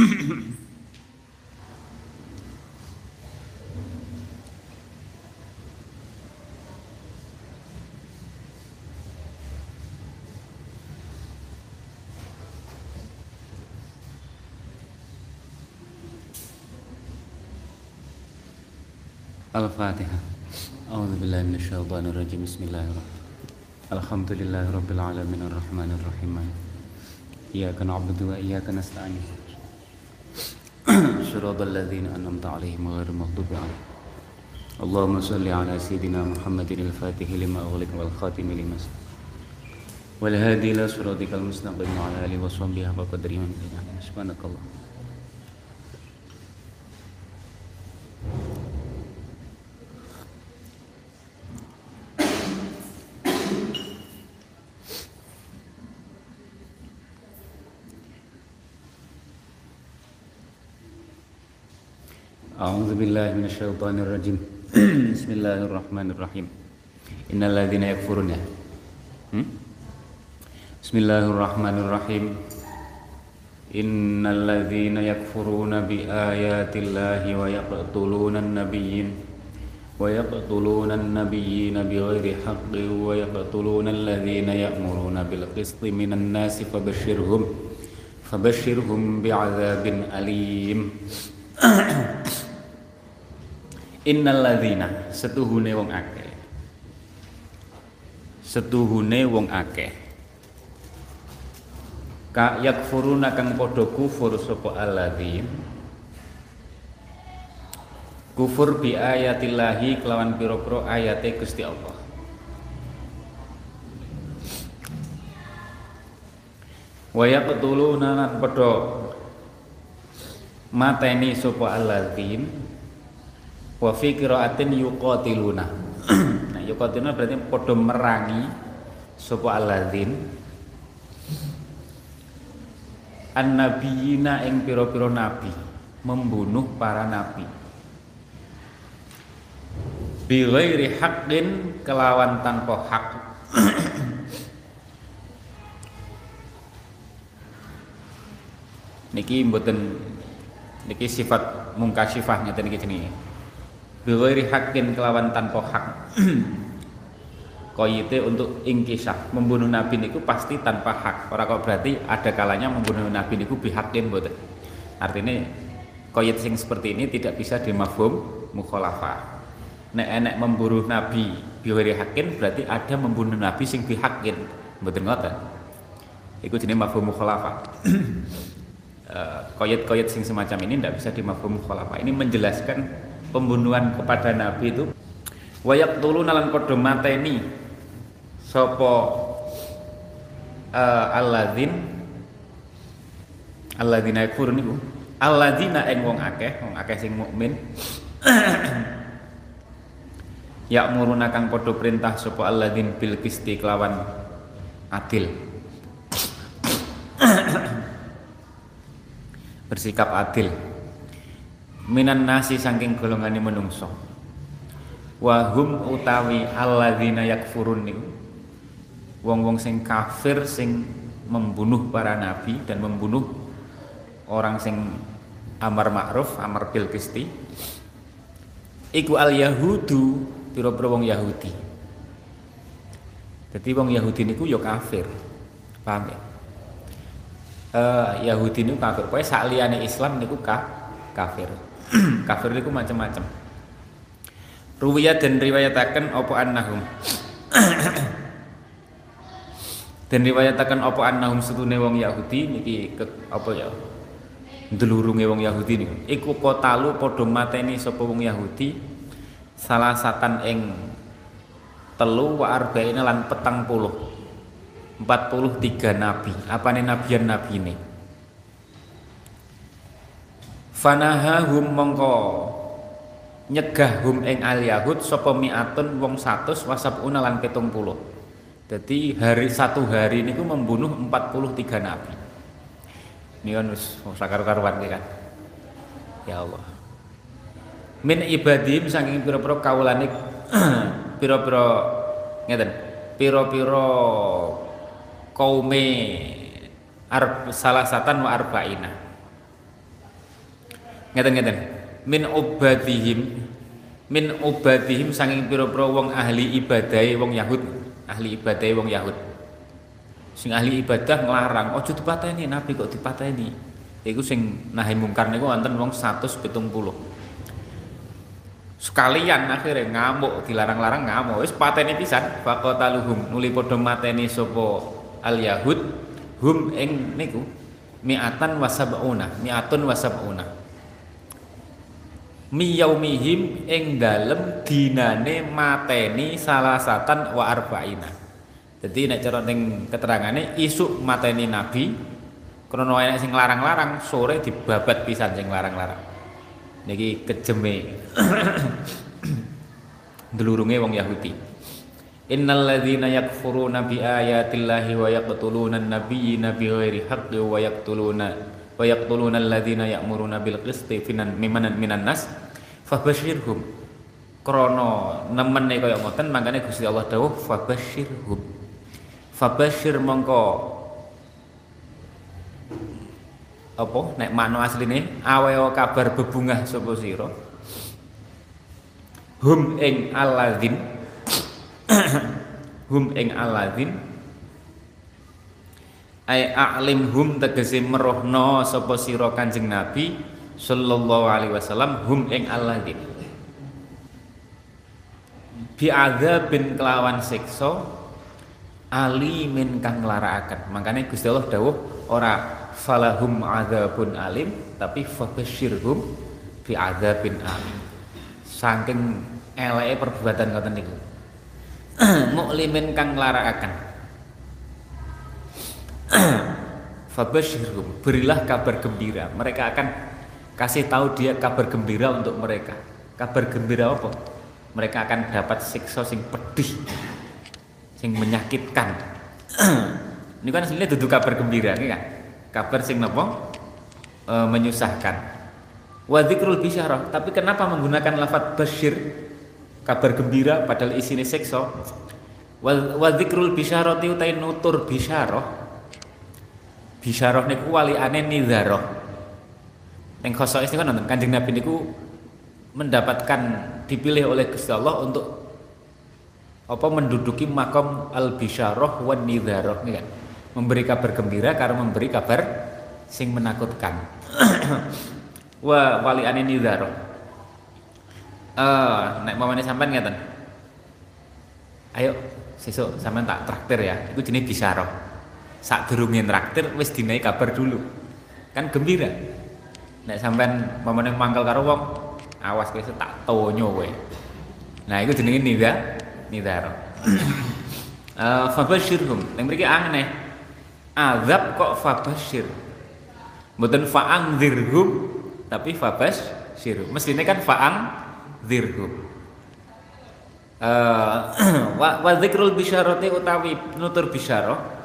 الفاتحة. أعوذ بالله من الشيطان الرجيم. بسم الله الرحمن الحمد لله رب العالمين الرحمن الرحيم. إياك نعبد وإياك نستعين. An'amta 'alaihim ghairil maghdubi 'alaihim. Allahumma shalli 'ala sayyidina Muhammadin al-Fatih lima ughliqa wal khatim lima wal hadi ila siratikal mustaqim wa 'ala alihi wa sahbihi wa qadrihi subhanakallah. أعوذ بالله من الشيطان الرجيم. بسم الله الرحمن الرحيم. إن الذين يكفرون. بسم الله الرحمن الرحيم. إن الذين يكفرون بآيات الله ويقتلون النبيين ويقتلون النبيين بغير حق ويقتلون الذين يأمرون بالقسط من الناس فبشرهم فبشرهم بعذاب أليم. innalladzina setuhune wong akeh. Setuhune wong akeh. Ka yakfuruna kang padha kufur sapa alladzin kufur bi ayatillahi kelawan pira-pira ayate Gusti Allah. Wa yaqtuluna lan padha mateni sapa alladzin wa fi qiraatin yuqatiluna. Nah yuqatiluna berarti padha merangi sapa alladzin. Annabiyina ing pira-pira nabi membunuh para nabi. Bi ghairi haqqin kelawan tanpa hak. Niki mboten niki sifat mungkasifah ngeten niki jenenge Biwairi hakin kelawan tanpa hak. Koyite untuk ingkisah. Membunuh nabi niku pasti tanpa hak. Orang kok berarti ada kalanya membunuh nabi niku bihakin boten artinya koyit sing seperti ini tidak bisa dimafhum mukhalafah. Nek enek membunuh nabi biwairi hakin berarti ada membunuh nabi sing bihakin boten ngoten? Iku jenis mafhum mukhalafah. Eh, koyit-koyit sing semacam ini tidak bisa dimafhum mukhalafah. Ini menjelaskan pembunuhan kepada Nabi itu wayak tulu nalan podo mateni sopo uh, alladzin alladzina yakfurun niku alladzina ing wong akeh wong akeh sing mukmin ya muruna kang padha perintah sapa alladzin bil qisti kelawan adil. Bersikap adil minan nasi saking golongane menungso wahum utawi alladzina yakfurun niku wong-wong sing kafir sing membunuh para nabi dan membunuh orang sing amar ma'ruf, amar bil qisti. Iku al yahudu pira-pira wong Yahudi. Jadi wong Yahudi niku ya kafir. Paham ya? Uh, Yahudi niku kafir. Pokoke sak liyane Islam niku ka, kafir. kafir niku macam-macam. Ruwiyat dan riwayataken opo annahum. dan riwayataken opo annahum setune wong Yahudi niki ke, apa ya? Dulurunge wong Yahudi niku. Iku kotalu padha mateni sapa wong Yahudi salah satan ing telu wa arba'ina lan petang puluh 43 nabi apa nih nabian nabi ini fanahahum mongko. Nyegah hum ing al yahud sapa mi'atun wong 100 wasabuna lan 70 jadi hari satu hari ini membunuh 43 nabi. Ini kan wis sakar-karuan kan. Ya Allah. Min ibadim saking pira-pira kawulane pira-pira ngeten pira-pira kaume arb, salah satan wa arba'ina ngeten ngeten. Min ubadihim min ubadihim saking pira-pira wong ahli ibadah wong Yahud. Ahli ibadah wong Yahud. Sing ahli ibadah nglarang ojo dipateni nabi kok dipateni? Iku sing nahi mungkar niku wonten wong 170 sekalian akhirnya ngamuk dilarang-larang ngamuk. Wis pateni pisan faqataluhum. Nuli padha mateni sapa al yahud? Hum ing niku mi'atan wasabuna mi'atun wasabuna miyaumihim ing dalem dinane mateni salasatan wa arba'ina. Jadi nek cara ning keterangane isuk mateni nabi krono enek sing larang-larang sore dibabat pisan sing larang-larang. Niki kejeme. Dulurunge wong Yahudi. Innal ladzina yakfuruna bi ayatillahi wa yaqtuluna an-nabiyyina bighairi haqqi wa yaqtuluna wa yaqtuluna alladzina ya'muruna bil qisti finan mimanan minan nas fabashirhum krana nemene kaya ngoten mangkane Gusti Allah dawuh fabashirhum. Fabashir mongko apa nek makna asline awe kabar bebungah sapa sira? Hum ing alladzin hum ing alladzin ay a'lim hum tegese merohno sapa sira Kanjeng Nabi sallallahu alaihi wasallam hum ing alladzin bi bin kelawan siksa alimin kang nglarakaken. Makane Gusti Allah dawuh ora falahum adzabun alim tapi fabasyirhum bi adzabin alim. Saking eleke perbuatan ngoten niku. Muklimin kang nglarakaken berilah kabar gembira. Mereka akan kasih tahu dia kabar gembira untuk mereka. Kabar gembira apa? Mereka akan dapat siksa sing pedih sing menyakitkan. Ini kan sebenarnya duduk kabar gembira ini kan? Kabar sing napa e, menyusahkan. Wa dzikrul bisyarah tapi kenapa menggunakan lafat basyir kabar gembira padahal isinya siksa. Wa dzikrul bisyarati utai nutur bisyarah bisyarah niku waliane nidharah ning khoso ini kan nonton Kanjeng Nabi niku mendapatkan dipilih oleh Gusti Allah untuk apa menduduki makom al bisyarah wan nidharah kan? Memberi kabar gembira karena memberi kabar sing menakutkan. Wa wali nidharah eh nek mamane sampean ngeten. Ayo sesuk sampean tak traktir ya. Itu jenis bisyarah sak durunge traktir wis dinai kabar dulu. Kan gembira. Nek sampean mamane mangkal karo wong awas kowe tak tonyo kowe. Nah itu jenenge nida nidar uh, fabashirhum. Yang mriki aneh. Azab kok fabashir? Mboten fa'angzirhum tapi fabashir. Mestine kan fa'angzirhum. Uh, wa, wa zikrul bisyarati utawi nutur bisyarah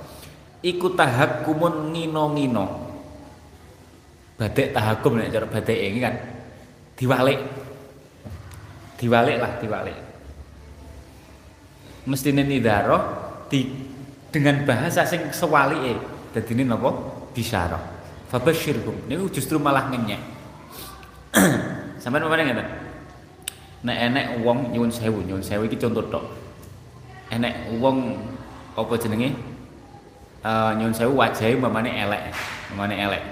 iku tahakkumun ngino-ngino. Badek tahakum nek cara badek ini kan diwalik. Diwalik. Lah diwalik mestine nidaroh di dengan bahasa sing sewalike dadine napa? Bisyarah. Fabasyirhum niku justru malah ngenyek. Sampean mana ngeten nek enek wong nyuwun sewu nyuwun sewu iki contoh tok. Enek wong apa jenenge uh, nyuwun sewu wajahe mamane elek. Mamane elek.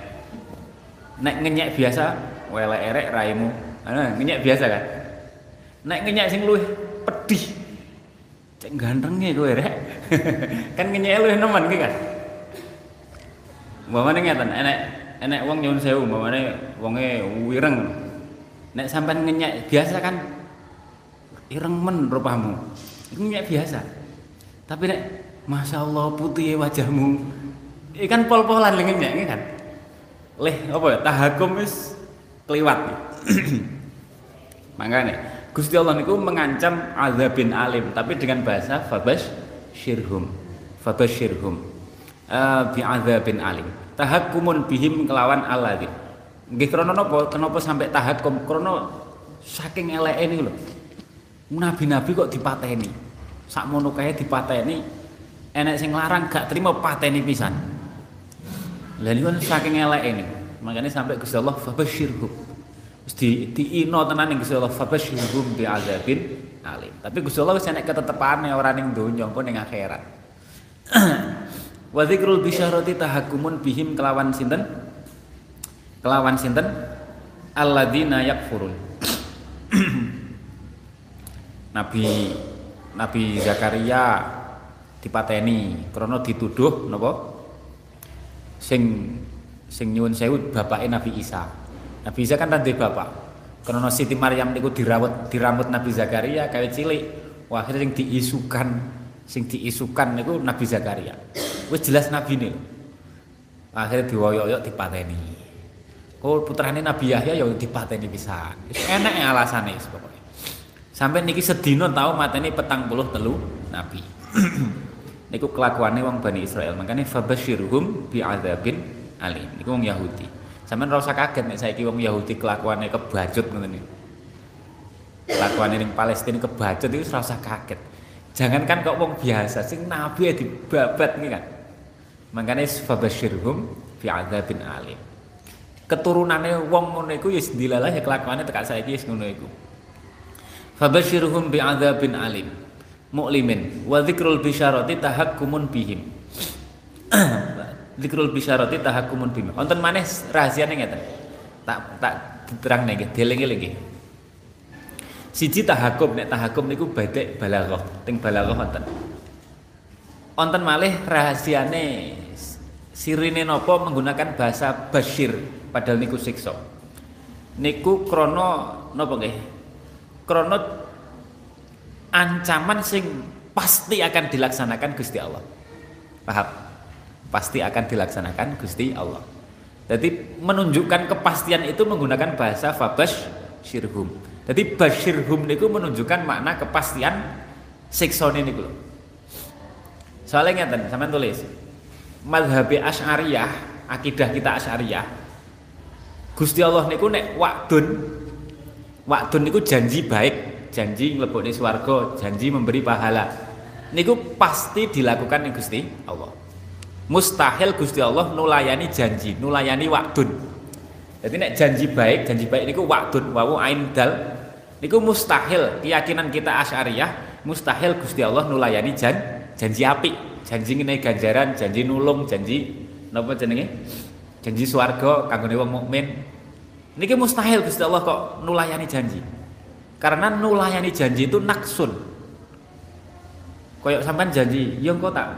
Nek ngenyek biasa welek erek raimu. Nah, ngenyek biasa kan? Nek ngenyek sing luwih pedih. Cek gantenge kowe rek. Kan ngenyek luwih nemen ki kan? Mamane ngeten enek enek wong nyuwun sewu mamane wonge wireng. Nek sampean ngenyek biasa kan ireng men rupamu. Ngenyek biasa. Tapi nek Masya Allah putih wajahmu. Ikan pol-polan ngenyek kan? Leh apa ya? Tahakum wis kliwat makanya Gusti Allah niku mengancam azabin alim tapi dengan bahasa fabas syirhum fabas syirhum uh, bi azabin alim. Tahakumun bihim kelawan aladin nggih krana napa kenapa sampai tahakum? Krana saking eleke niku lho. Nabi-nabi kok dipateni. Sak mono kae dipateni enek sing larang gak terima pateni pisan. Lah niku saking eleke niku makanya sampai Gusti Allah fabasyirhum wis di diino tenan ning Gusti Allah fabasyirhum bi azabin alim. Tapi Gusti Allah wis enek ketetepane ora ning donya engko ning akhirat. Wa dzikrul bisyarati tahakkumun bihim kelawan sinten? Kelawan sinten? Alladzina yakfurun. Nabi Nabi Zakaria dipateni krana dituduh napa sing sing nyuwun sewu bapake Nabi Isa. Nabi Isa kan tante bapak. Karena Siti Maryam niku dirawat diramut Nabi Zakaria kayak cilik. Wah, akhirnya sing diisukan sing diisukan niku Nabi Zakaria. Wis jelas nabi nih. Akhirnya diwoyok-oyok dipateni. Oh putrane Nabi Yahya ya dipateni pisan. Enak ya alasane pokoknya. Sampai niki sedino tahu mateni petang puluh telu Nabi. niku kelakuannya wong Bani Israel. Makanya fabashirhum bi adzabin alim. Iku wong Yahudi. Sampean ora kaget nek saiki wong Yahudi kelakuannya kebacut ngoten niku. Kelakuannya ning Palestina kebacut itu ora usah kaget. Jangankan kok wong biasa sing nabi ya dibabat nih kan? Makanya fabasyirhum fi adzabin alim. Keturunannya wong ngono iku ya dilalah ya kelakuannya tekan saiki wis ngono iku fabasyirhum bi adzabin alim mu'limin wa dzikrul bisyarati tahakkumun bihim Zikrul bisyarati tahakumun bima. Wonten maneh rahasiane ngeten. Tak tak diterang nggih, dieling-eling nggih. Siji tahakum nek tahakum niku badek balaghah, ting balaghah wonten. Wonten malih rahasiane sirine napa menggunakan bahasa basyir padahal niku siksa. Niku krana napa nggih? Krana ancaman sing pasti akan dilaksanakan Gusti Allah. Paham? pasti akan dilaksanakan Gusti Allah. Jadi menunjukkan kepastian itu menggunakan bahasa fabash syirhum. Jadi basyirhum niku menunjukkan makna kepastian siksone niku lho. Soalnya ngeten, sampean tulis. Madhabi Asy'ariyah, akidah kita Asy'ariyah. Gusti Allah niku nek wakdun wakdun niku janji baik, janji nglebokne swarga, janji memberi pahala. Niku pasti dilakukan ning Gusti Allah. Mustahil Gusti Allah nulayani janji nulayani waktun jadi nek janji baik janji baik niku waktun wawu ain dal. Niku mustahil keyakinan kita asyariyah mustahil Gusti Allah nulayani jan janji api janji ngene ganjaran janji nulung janji napa jenenge? Janji swarga kanggo wong mukmin. Niki mustahil Gusti Allah kok nulayani janji karena nulayani janji itu naksun. Koyok sampean janji yo engko tak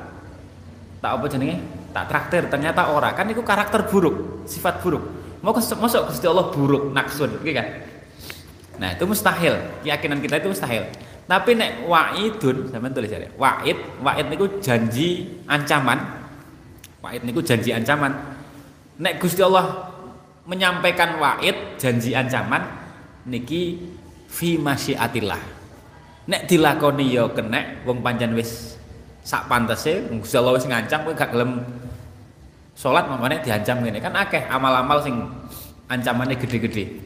tak apa jenenge? Tak traktir. Ternyata ora. Kan itu karakter buruk sifat buruk. Mau masuk Gusti Allah buruk naksun gitu kan? Nah itu mustahil. Keyakinan kita itu mustahil. Tapi nek waidun sampean tulis ya waid waid niku janji ancaman. Waid niku janji ancaman. Nek Gusti Allah menyampaikan waid janji ancaman niki fi masyiatillah. Nek dilakoni ya kena wong pancen wis sak pantese Gusti Allah wis ngancam kowe gak gelem salat mamane diancam ngene. Kan akeh amal-amal sing ancamane gede-gede.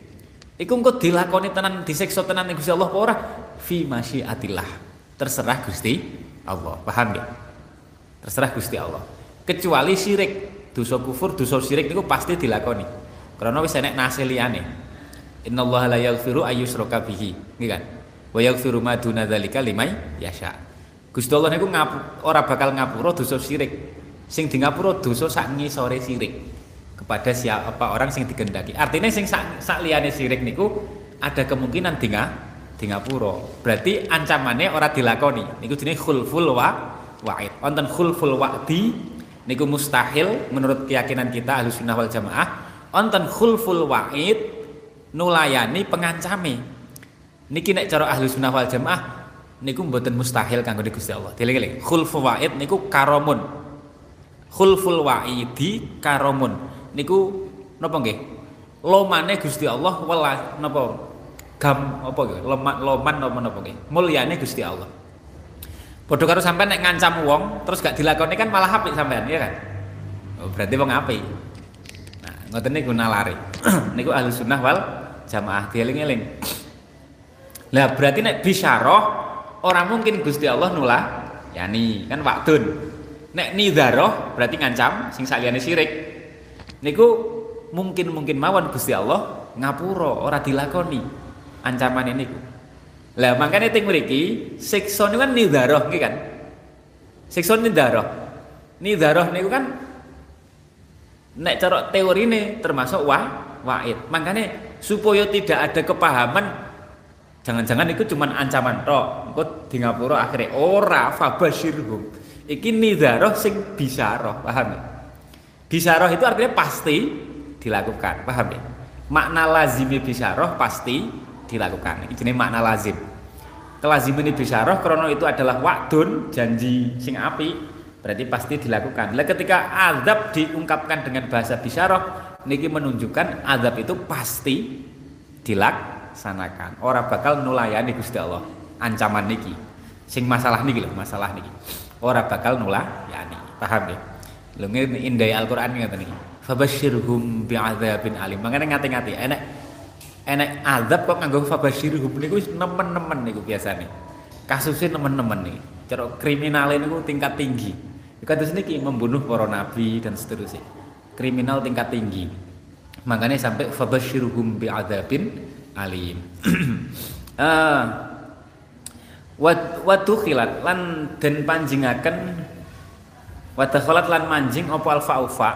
Iku engko dilakoni tenan disiksa tenan Gusti Allah apa ora? Fi masyiatillah. Terserah Gusti Allah. Paham ya Terserah Gusti Allah. Kecuali syirik, dosa kufur, dosa syirik niku pasti dilakoni. Karena wis enek nase liyane. Innallaha la yaghfiru ayyushraka bihi, nggih kan? Wa yaghfiru ma duna dzalika liman yasha. Gusti Allah niku ngapu, ora bakal ngapura dosa syirik. Sing di ngapura dosa sak ngisore syirik kepada siapa orang sing digendaki. Artinya sing sak, sak liyane syirik niku ada kemungkinan di di. Berarti ancamannya ora dilakoni. Niku jenenge khulful wa wa'id. Wonten khulful wa'di niku mustahil menurut keyakinan kita Ahlus Sunnah wal Jamaah. Wonten khulful wa'id nulayani pengancame. Niki nek cara Ahlus Sunnah wal Jamaah niku mboten mustahil kanggo Gusti Allah. Dieling-eling. Khulful wa'id niku karomun. Khulful wa'idi karomun. Niku napa nggih? Lomane Gusti Allah wala napa gam apa nggih? Loman loman napa napa nggih? Mulyane Gusti Allah. Padha karo sampean nek ngancam wong terus gak dilakoni kan malah apik sampean, ya kan? Oh, berarti wong apik. Ngoten niku nalare. niku ahli sunnah wal jamaah dieling-eling. Lah berarti nek bisyarah orang mungkin Gusti Allah nulah yani kan waktun. Nek nidharoh berarti ngancam sing saliyane syirik. Niku mungkin-mungkin mawon Gusti Allah ngapura ora dilakoni ancaman ini. Lah makanya ting mriki siksa niku kan nidharoh nggih kan. Siksa nidharoh. Nidharoh niku kan nek cara teorine termasuk wah waid. Makanya supaya tidak ada kepahaman jangan-jangan itu cuma ancaman tok. Engko di ngapura akhirnya ora fabasyirhum. Iki nidharoh sing bisaroh, paham ya? Bisaroh itu artinya pasti dilakukan, paham ya? Makna lazimi bisaroh pasti dilakukan. Ini makna lazim. Kelaziman ini bisaroh krono itu adalah wakdun janji sing api berarti pasti dilakukan. Lah ketika azab diungkapkan dengan bahasa bisaroh niki menunjukkan azab itu pasti dilaksanakan. Orang bakal nulayani Gusti Allah ancaman niki. Sing masalah niki loh, masalah niki. Orang bakal nulayani. Paham ya? Lho indai Al-Qur'an ngeten niki. Fabasyirhum bi'adzabin alim. Mangane ngati-ngati enek enek azab kok nganggo fabashirhum niku nemen-nemen niku biasane. Kasusnya nemen-nemen nih. Cara kriminal niku tingkat tinggi. Kados niki membunuh para nabi dan seterusnya. Kriminal tingkat tinggi. Makanya sampai fabashirhum bi'adzabin alim. uh, Wadukhilat lan den panjingaken wadakhalat lan manjing apa alfa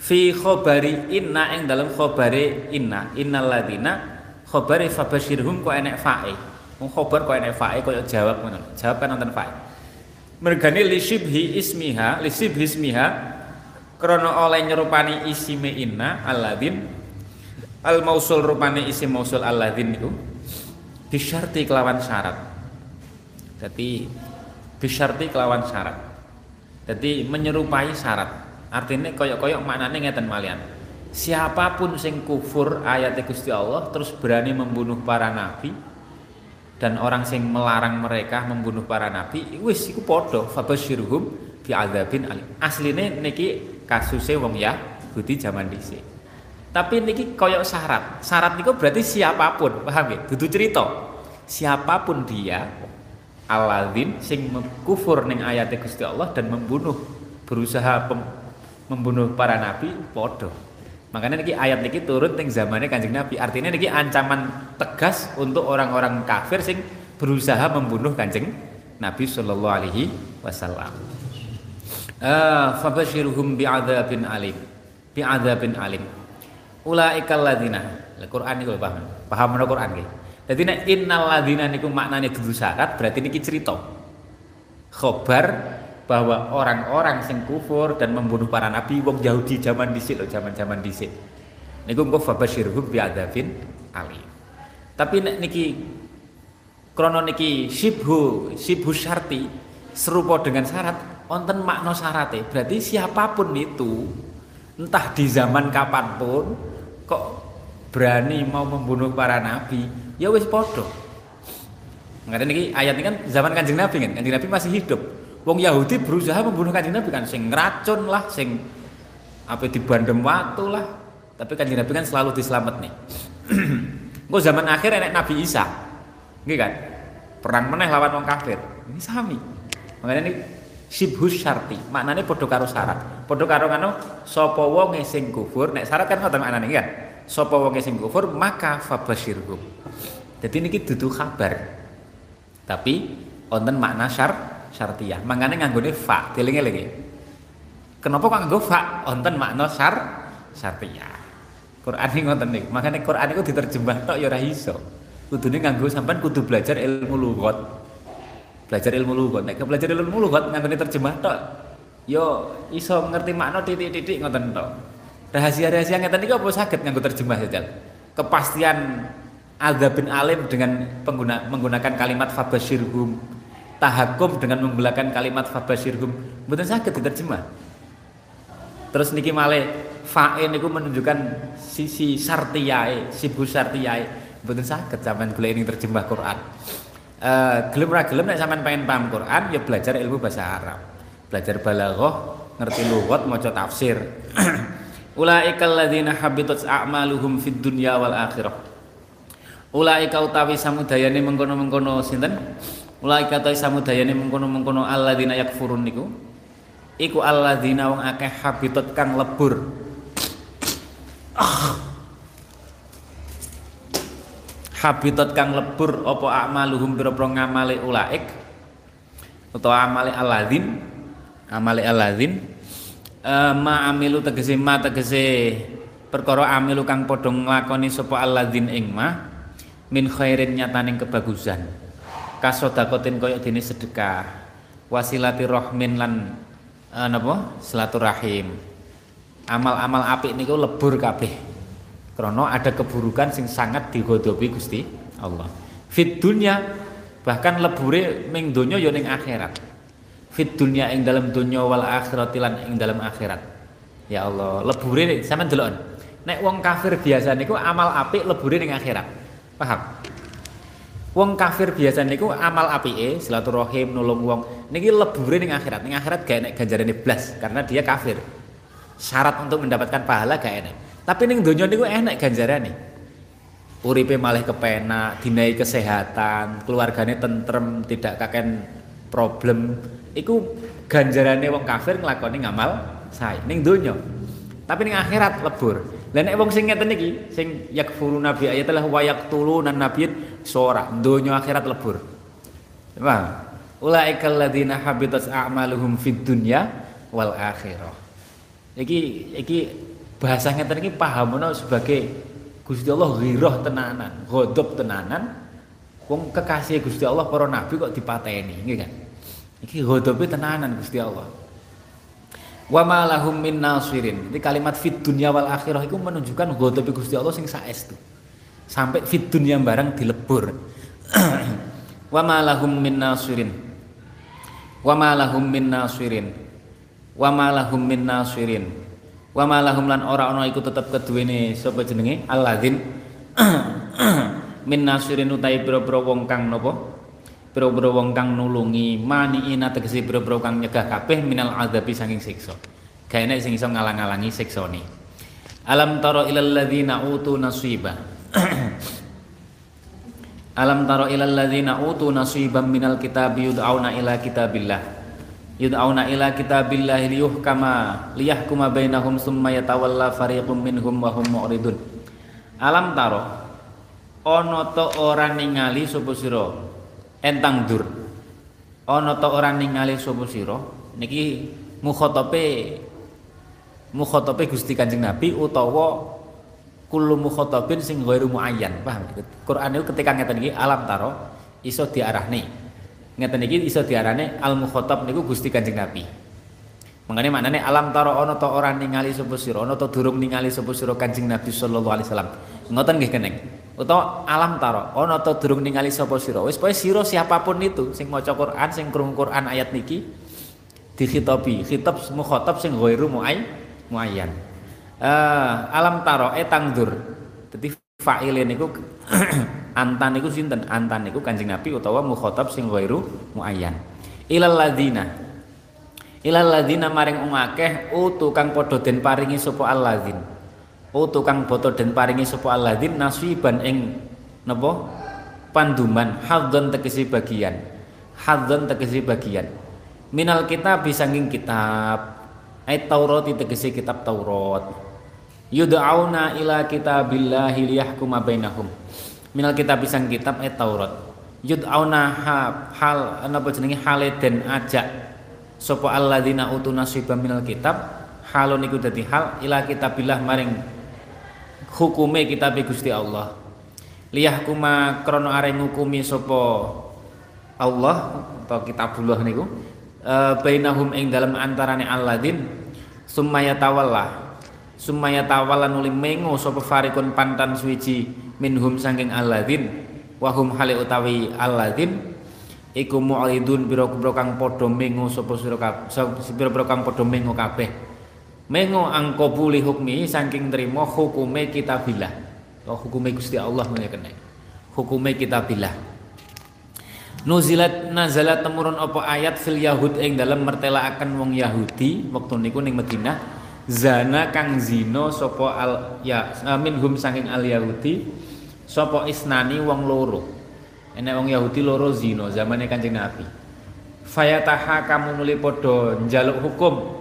fi khobari inna ing dalam khobari inna innal ladina khobari fabashirhum kok enek fae wong khobar kok enek fae koyo jawab ngono jawab kan nonton fae mergane li shibhi ismiha li shibhi ismiha krana oleh nyerupani isime inna alladin al mausul rupane isim mausul alladin niku bisyarti kelawan syarat. Jadi bisyarti kelawan syarat. Jadi menyerupai syarat. Artinya koyok-koyok maknanya ngeten malian. Siapa pun sing kufur ayat Gusti Allah terus berani membunuh para nabi dan orang sing melarang mereka membunuh para nabi wis iku padha. Fabasyirhum bi adzabin alim. Asline niki kasusnya wong ya Yahudi zaman dhisik. Tapi niki koyok syarat. Syarat niku berarti siapa pun paham ya dudu cerita. Siapa pun dia aladin sing kufur ning ayat Gusti Allah dan membunuh berusaha pem, membunuh para nabi podo makanya niki ayat niki turun ning zamannya kanjeng nabi. Artinya niki ancaman tegas untuk orang-orang kafir sing berusaha membunuh kanjeng nabi sallallahu alaihi wasallam. Ah fabashiruhum bi'adzabin alim. Bi'adzabin alim. Ulaikal ladzina Al-Qur'an niku paham? Paham Al-Qur'an nggih? Jadi nek innal ladzina niku maknane dudu syarat berarti niki cerita. Khobar bahwa orang-orang sing kufur dan membunuh para nabi wong Yahudi zaman dhisik lho zaman-zaman dhisik. Niku engko fabasyirhum bi'adzabin alim. Tapi nek niki krono niki sibhu sibhu syarti serupa dengan syarat wonten makna syarate. Berarti siapa pun itu entah di zaman kapan pun kok berani mau membunuh para nabi ya wis podo nggak niki? Ayat ini kan zaman kanjeng nabi kan? Kanjeng nabi masih hidup wong Yahudi berusaha membunuh kanjeng nabi kan sing ngeracun lah sing apa di bandem waktu lah tapi kanjeng nabi kan selalu diselamat nih kok zaman akhir enek nabi Isa nggih kan perang meneh lawan wong kafir ini sami makanya ini Sibhus syarti, maknane padha karo syarat. Padha karo ngono sapa wong sing kufur, nek syarat kan ngoten maknane kan. Sapa wong sing kufur maka fabashirhum. Jadi niki dudu kabar. Tapi wonten makna syar syartiyah. Mangane nganggone fa, dieling-elingi. Kenapa kok nganggo fa? Wonten makna syar syartiyah. Quran ini ngoten niku. Makane Quran iku diterjemah tok ya ora iso. Kudune nganggo sampean kudu belajar ilmu lughat belajar ilmu lughat nek belajar ilmu lughat nganggone terjemah tok yo iso ngerti makna titik-titik ngoten tok rahasia-rahasia ngeten iki apa saged nganggo terjemah saja kepastian bin alim dengan pengguna, menggunakan kalimat fabashirhum tahakum dengan menggunakan kalimat fabashirhum mboten saged diterjemah terus niki malih fa'in niku menunjukkan sisi sartiyae sibu sartiyae mboten saged sampean golek ini terjemah Quran uh, gelem ra gelem nek sampean pengen paham Quran ya belajar ilmu bahasa Arab. Belajar balaghah, ngerti lughat, maca tafsir. Ulaikal ladzina habitat a'maluhum fid dunya wal akhirah. Ulaika utawi samudayane mengkono-mengkono sinten? Ulaika utawi samudayane mengkono-mengkono alladzina yakfurun niku. Iku alladzina wong akeh habitat kang lebur. Ah habitat kang lebur apa amaluhum pira-pira ngamale ulaik utawa amale aladzin amale aladzin e, ma amilu tegese ma tegese perkara amilu kang padha nglakoni sapa aladzin ing ma min khairin nyataning kebagusan kasodakotin kaya dene sedekah wasilati rohmin lan e, napa silaturahim amal-amal apik niku lebur kabeh Krono ada keburukan sing sangat digodobi Gusti Allah. Fit dunya bahkan lebure ming donya ya ning akhirat. Fit dunya ing dalam donya wal akhirat lan ing dalam akhirat. Ya Allah, lebure sampean delok. Nek wong kafir biasa niku amal apik lebure ning akhirat. Paham? Wong kafir biasa niku amal apike silaturahim nulung wong niki lebure ning akhirat. Ning akhirat gak enek ganjarane blas karena dia kafir. Syarat untuk mendapatkan pahala gak enek. Tapi ning donya niku enak ganjarane. Uripe malih kepenak, dinai kesehatan, keluargane tentrem, tidak kaken problem. Iku ganjarane wong kafir nglakoni ngamal sae ning donya. Tapi ning akhirat lebur. Lah nek wong sing ngeten iki, sing yakfuru nabi ayat wa yaqtuluna nabiyyin sora, donya akhirat lebur. Paham? Ulaikal ladzina habitat a'maluhum fid dunya wal akhirah. Iki iki bahasa ngeten iki pahamono sebagai Gusti Allah ghirah tenanan, ghadab tenanan. Wong kekasih Gusti Allah para nabi kok dipateni, nggih kan? Iki ghadabe tenanan Gusti Allah. Wa ma lahum min nasirin. Ini kalimat fit dunya wal akhirah itu menunjukkan ghadabe Gusti Allah sing saestu. Sampai fit dunya barang dilebur. wa ma lahum min nasirin. Wa ma lahum min nasirin. Wa ma lahum min nasirin wa malahum lan ora ana iku tetep keduwene sapa jenenge alladzin min nasirin utai pira-pira wong kang napa pira-pira wong kang nulungi mani ina tegese pira-pira kang nyegah kabeh minal adzabi saking siksa. Nek sing iso ngalang-alangi siksane. Alam tara ilal ladzina utu nasiba. Alam tara ilal ladzina utu nasiban minal kitabi yud'auna ila kitabillah. Yud'auna ila kitabillahi liyuhkama liyahkuma bainahum summa yatawalla fariqum minhum wa hum mu'ridun. Alam taro ana to ora ningali sapa sira entang dur ana to ora ningali sapa sira niki mukhatabe mukhatabe Gusti Kanjeng Nabi utawa kullu mukhatabin sing ghairu muayyan paham Quran itu ketika ngeten iki alam taro iso diarahne ngeten iki iso diarane al mukhatab niku Gusti Kanjeng Nabi. Mengene maknane alam taro ana ta ora ningali sapa sira, ana ta durung ningali sapa sira Kanjeng Nabi sallallahu alaihi wasallam. Ngoten nggih keneng. Utawa alam taro ana ta durung ningali sapa sira. Wis pokoke sira siapa pun itu sing maca Quran, sing krungu Quran ayat niki dikhitabi, khitab mukhatab sing ghairu muay muayyan. Uh, alam taro etang dur. Dadi fa'ile niku antan niku sinten antan niku Kanjeng Nabi utawa mukhatab sing ghairu muayyan ilal ladina ilal ladina maring wong akeh utu kang padha den paringi sapa alladzin utu kang padha den paringi sapa alladzin nasiban ing napa? Panduman hadzon tegese bagian. Hadzon tegese bagian. Minal kitab bisanging kitab. Ayat Taurat tegese kitab Taurat. Yud'auna ila kitabillahi liyahkuma bainahum. Minal kitab bisang kitab ayat Taurat. Yud'auna hal apa jenenge? Hale den ajak sapa alladzina utu nasiba minal kitab. Halon iku dadi hal ila kitabillah maring hukume kitab Gusti Allah. Liyahkuma krana areng ngukumi sapa Allah atau kitabullah niku e, bainahum ing dalam antarane alladzin sumaya tawalla sumaya tawalla nuli mengo sapa farikun pantan suwiji minhum saking alladzin wahum hale utawi alladzin iku mu'ridun biro-biro kang padha mengo sapa sira kabeh biro kang padha mengo kabeh mengo angkobuli hukmi saking trimo hukume kitabillah. Atau hukume Gusti Allah menika hukume kitabillah. Nuzilat nazalat temurun apa ayat fil Yahud ing dalam mertelaaken wong Yahudi waktu niku ning Madinah zana kang zino sapa al ya minhum saking al Yahudi sapa isnani wong loro. Enek wong Yahudi loro zino zamane Kanjeng Nabi. Fayataha kamu nuli padha njaluk hukum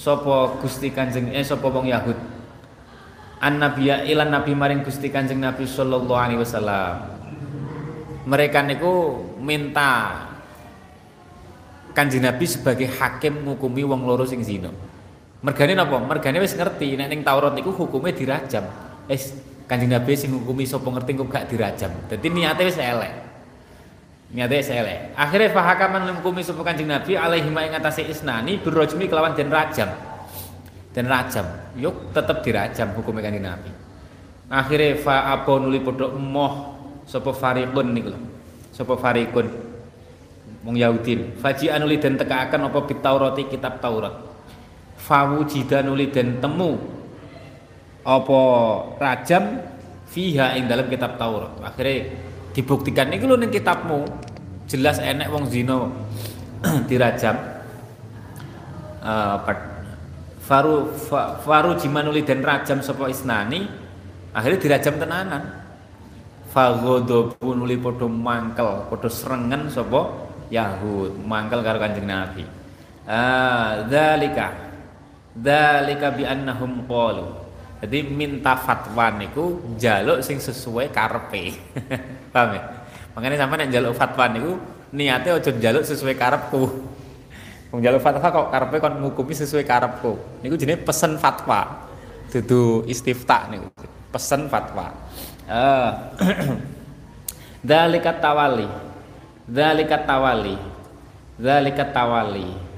sapa Gusti Kanjeng eh sapa wong Yahud an nabiya ilan nabi maring Gusti Kanjeng Nabi sallallahu alaihi wasallam mereka niku minta kanjeng Nabi sebagai hakim ngukumi wong loro sing zina. Mergane napa? Mergane wis ngerti nek ning Taurat niku hukume dirajam. Wis kanjeng Nabi sing ngukumi sapa ngerti kok gak dirajam. Dadi niate wis elek. Niate wis elek. Akhire fahakaman ngukumi sapa kanjeng Nabi alaihi ma ing atase isnani birrajmi kelawan den rajam. Den rajam. Yuk tetep dirajam hukume kanjeng Nabi. Akhire fa apa nuli padha emoh sapa fariqun niku lho sapa fariqun wong Yahudi faji anuli den tekaaken apa bitaurati kitab Taurat fawujida nuli den temu apa rajam fiha ing dalam kitab Taurat akhirnya dibuktikan niku lho ning kitabmu. Jelas enek wong zina dirajam. Uh, faru faru jimanuli den rajam sapa isnani akhirnya dirajam tenanan. Pun uli padha mangkel padha serengen sapa Yahud. Mangkel karo Kanjeng Nabi. Ah dzalika dzalika bi annahum qalu jadi minta fatwa niku jaluk sing sesuai karepe paham ya makanya sampai nek jaluk fatwa niku niatnya aja jaluk sesuai karepku wong jaluk fatwa kok karepe kon ngukumi sesuai karepku niku jenenge pesen fatwa dudu istifta niku pesen fatwa Ah. Dzalikat tawali. Dzalikat tawali. Dzalikat tawali.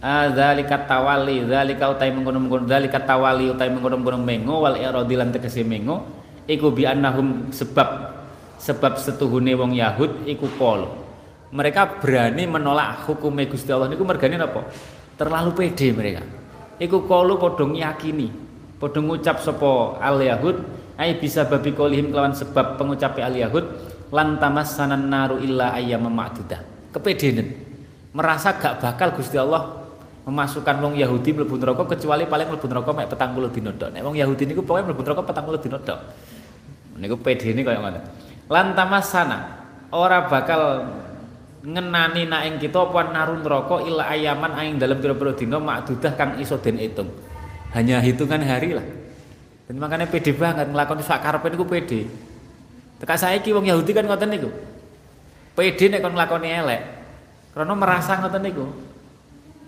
Ah dzalikat tawali, dzalika utai mengkono-mengkono dzalikat tawali utai mengkono-mengkono mengo wal iradi lan tegese mengo iku bi annahum sebab sebab setuhune wong Yahud iku pol. Mereka berani menolak hukum Gusti Allah niku mergane napa? Terlalu pede mereka. Iku kalu padha yakini, padha ngucap sapa al Yahud ai bisa babi kolihim kelawan sebab pengucap al Yahud lan tamassanan naru illa ayyam ma'dudah kepedenan merasa gak bakal Gusti Allah memasukkan wong Yahudi mlebu neraka kecuali paling mlebu neraka mek 40 dina tok nek wong Yahudi niku pokoke mlebu neraka 40 dina tok niku pedene kaya ngoten lan tamassana ora bakal ngenani nak ing kita apa narun neraka illa ayaman aing dalam pira-pira dina makdudah kang iso den hitung hanya hitungan hari lah dan makanya pede banget ngelakoni sak karepe niku pede. Teka saiki wong Yahudi kan ngoten niku. Pede nek kon nglakoni elek. Karena merasa ngoten niku.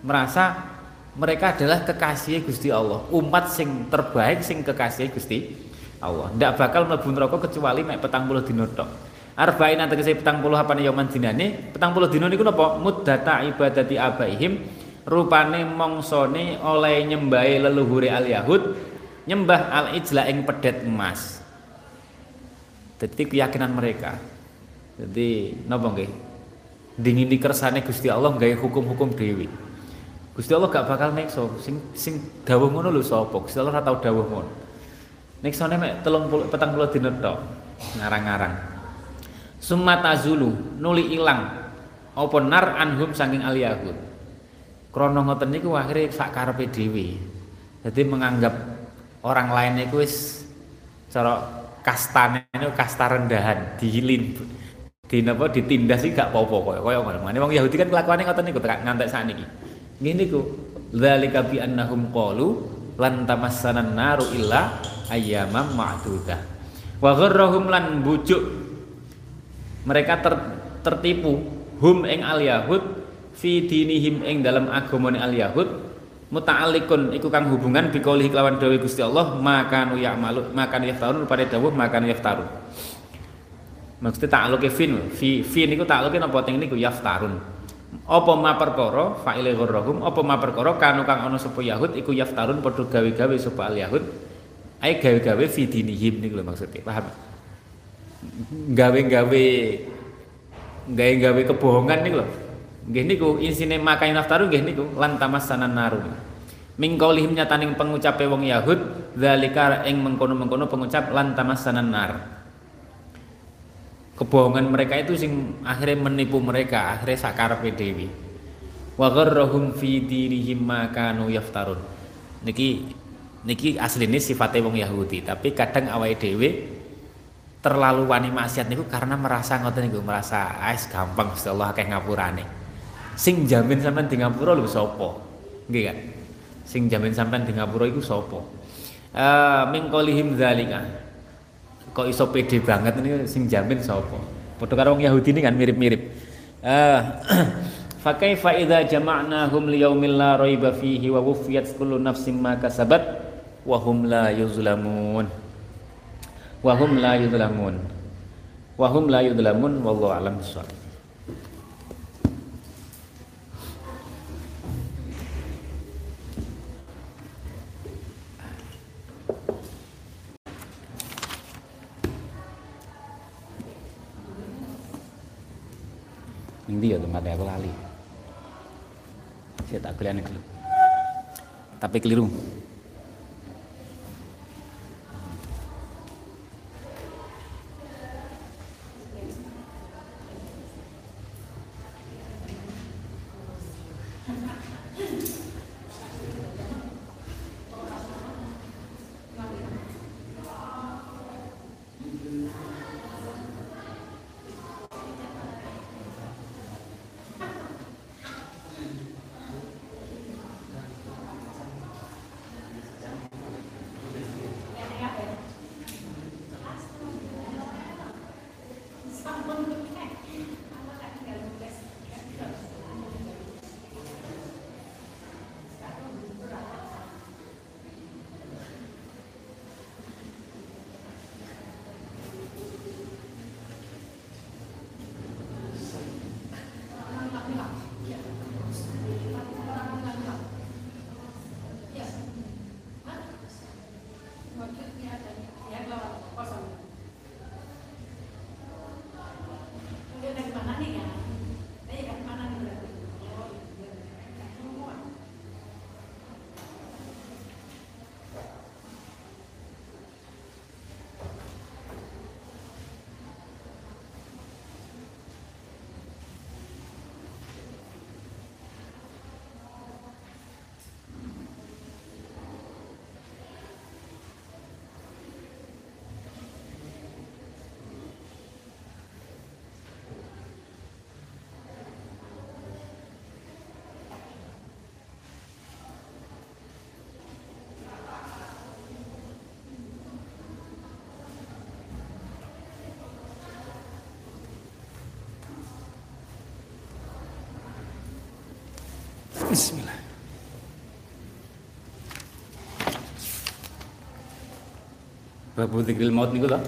Merasa mereka adalah kekasih Gusti Allah, umat sing terbaik sing kekasih Gusti Allah. Ndak bakal mlebu neraka kecuali mek 40 dina tok. Arba'in tegese 40 apane yaman dinane, 40 dina niku napa? Muddata ibadati abaihim rupane mongsone oleh nyembahi leluhure al Yahud nyembah al ijla ing pedet emas jadi keyakinan mereka jadi napa nggih dingin di kersane Gusti Allah gawe hukum-hukum dewi Gusti Allah gak bakal nekso sing sing dawuh ngono lho sapa? Gusti Allah ora tau dawuh ngono. Neksone mek 30 40 dina tok ngarang-ngarang. Summa tazulu nuli ilang. Apa nar anhum saking al yahud. Krana ngoten niku akhire sak karepe dhewe. Jadi menganggap orang lain itu wis cara kastane itu kasta rendahan dihilin di napa ditindas iki gak apa-apa koyo koyo ngono. Wong Yahudi kan kelakuane ngoten niku tekan ngantek sakniki. Ngene niku dzalika bi annahum qalu lan tamassanan naru illa ayyamam ma'dudah. Wa gharrahum lan bujuk mereka ter, tertipu hum ing al yahud fi dinihim ing dalam agamane al yahud muta'alliqun iku kang hubungan biqaulihi kelawan dawuh Gusti Allah maka nu ya'malu maka yaftarun pada dawuh maka yaftarun maksudnya ta'alluqe fin fi fi niku ta'alluqe napa teng niku yaftarun apa ma perkara fa'ile gharrahum apa ma perkara kanu kang ana sapa yahud iku yaftarun padha gawe-gawe sapa al yahud. Ai gawe-gawe fi dinihim niku lho maksudnya paham? Gawe-gawe gawe-gawe kebohongan niku lho. Nggih niku isine makai naftaru nggih niku lan tamassanan naru. Min qaulihim nyataning pengucape wong yahud zalika ing mengkono-mengkono pengucap lan tamassanan nar kebohongan mereka itu sing akhirnya menipu mereka akhirnya sakar PDW wa gharrahum fi dinihim ma kanu yaftarun. Niki niki asline sifate wong Yahudi tapi kadang awake dhewe terlalu wani maksiat niku karena merasa ngoten niku merasa ais gampang Gusti Allah akeh ngapurane. Sing jamin sampean di ngapura lho sapa? Nggih kan sing jamin sampean di ngapura iku sapa? Uh, min qalihim zalika kok iso pede banget ini sing jamin sapa? Padha karo Yahudi ini kan mirip-mirip. Eh fa kaifa idza jama'nahum liyaumil la raiba fihi wa wufiyat kullu nafsin ma kasabat wa hum la yuzlamun. Wa hum la yuzlamun. Wa hum la yuzlamun wallahu alam bissawab Ini ya tempatnya aku lali. Saya tak kelian. Tapi keliru. Babu dzikril maut niku to?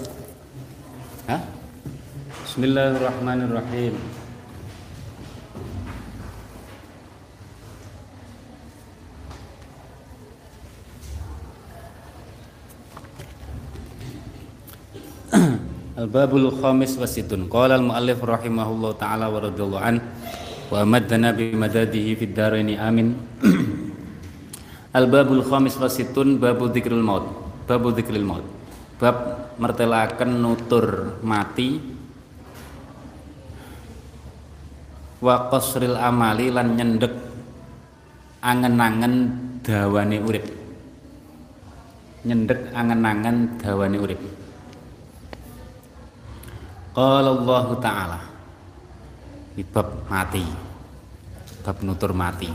Bismillahirrahmanirrahim. Al-babul khamis wasitun. Qala al-muallif rahimahullah taala wa radhiyallahu an wa maddana bi madadihi fid dharaini amin. Al-babul khamis wasitun babu dzikril maut. Babu dzikril maut. Bab mertelaken nutur mati wa qasril amali lan nyendek angen-angen dawane urip. Nyendek angen-angen dawane urip. Qala Allah Ta'ala Bab mati Bab nutur mati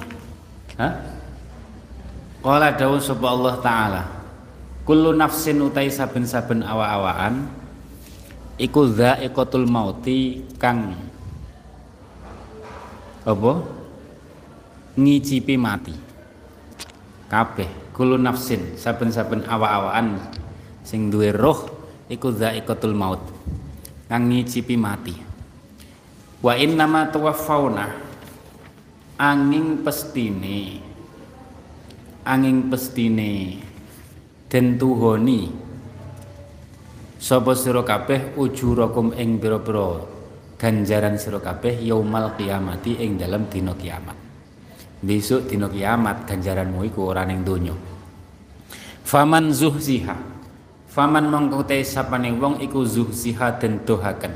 Hah? Qala dawu sapa Allah Ta'ala Kullu nafsin utai saben-saben awa-awaan Iku dha'iqatul mauti kang Apa? Ngicipi mati. Kabeh Kullu nafsin saben-saben awa-awaan Sing duwe roh Iku dha'iqatul maut kang ngicipi mati. Wa innama tuwaffawna angin pestine angin pestine den tuhoni. Sapa sira kabeh ujurakum ing pira-pira ganjaran sira kabeh yaumal kiamati ing dalam dina kiamat. Besok dina kiamat ganjaranmu iku ora ning donya. Faman zuhziha. Faman mongko te sapane wong iku zuhziha den dohaken.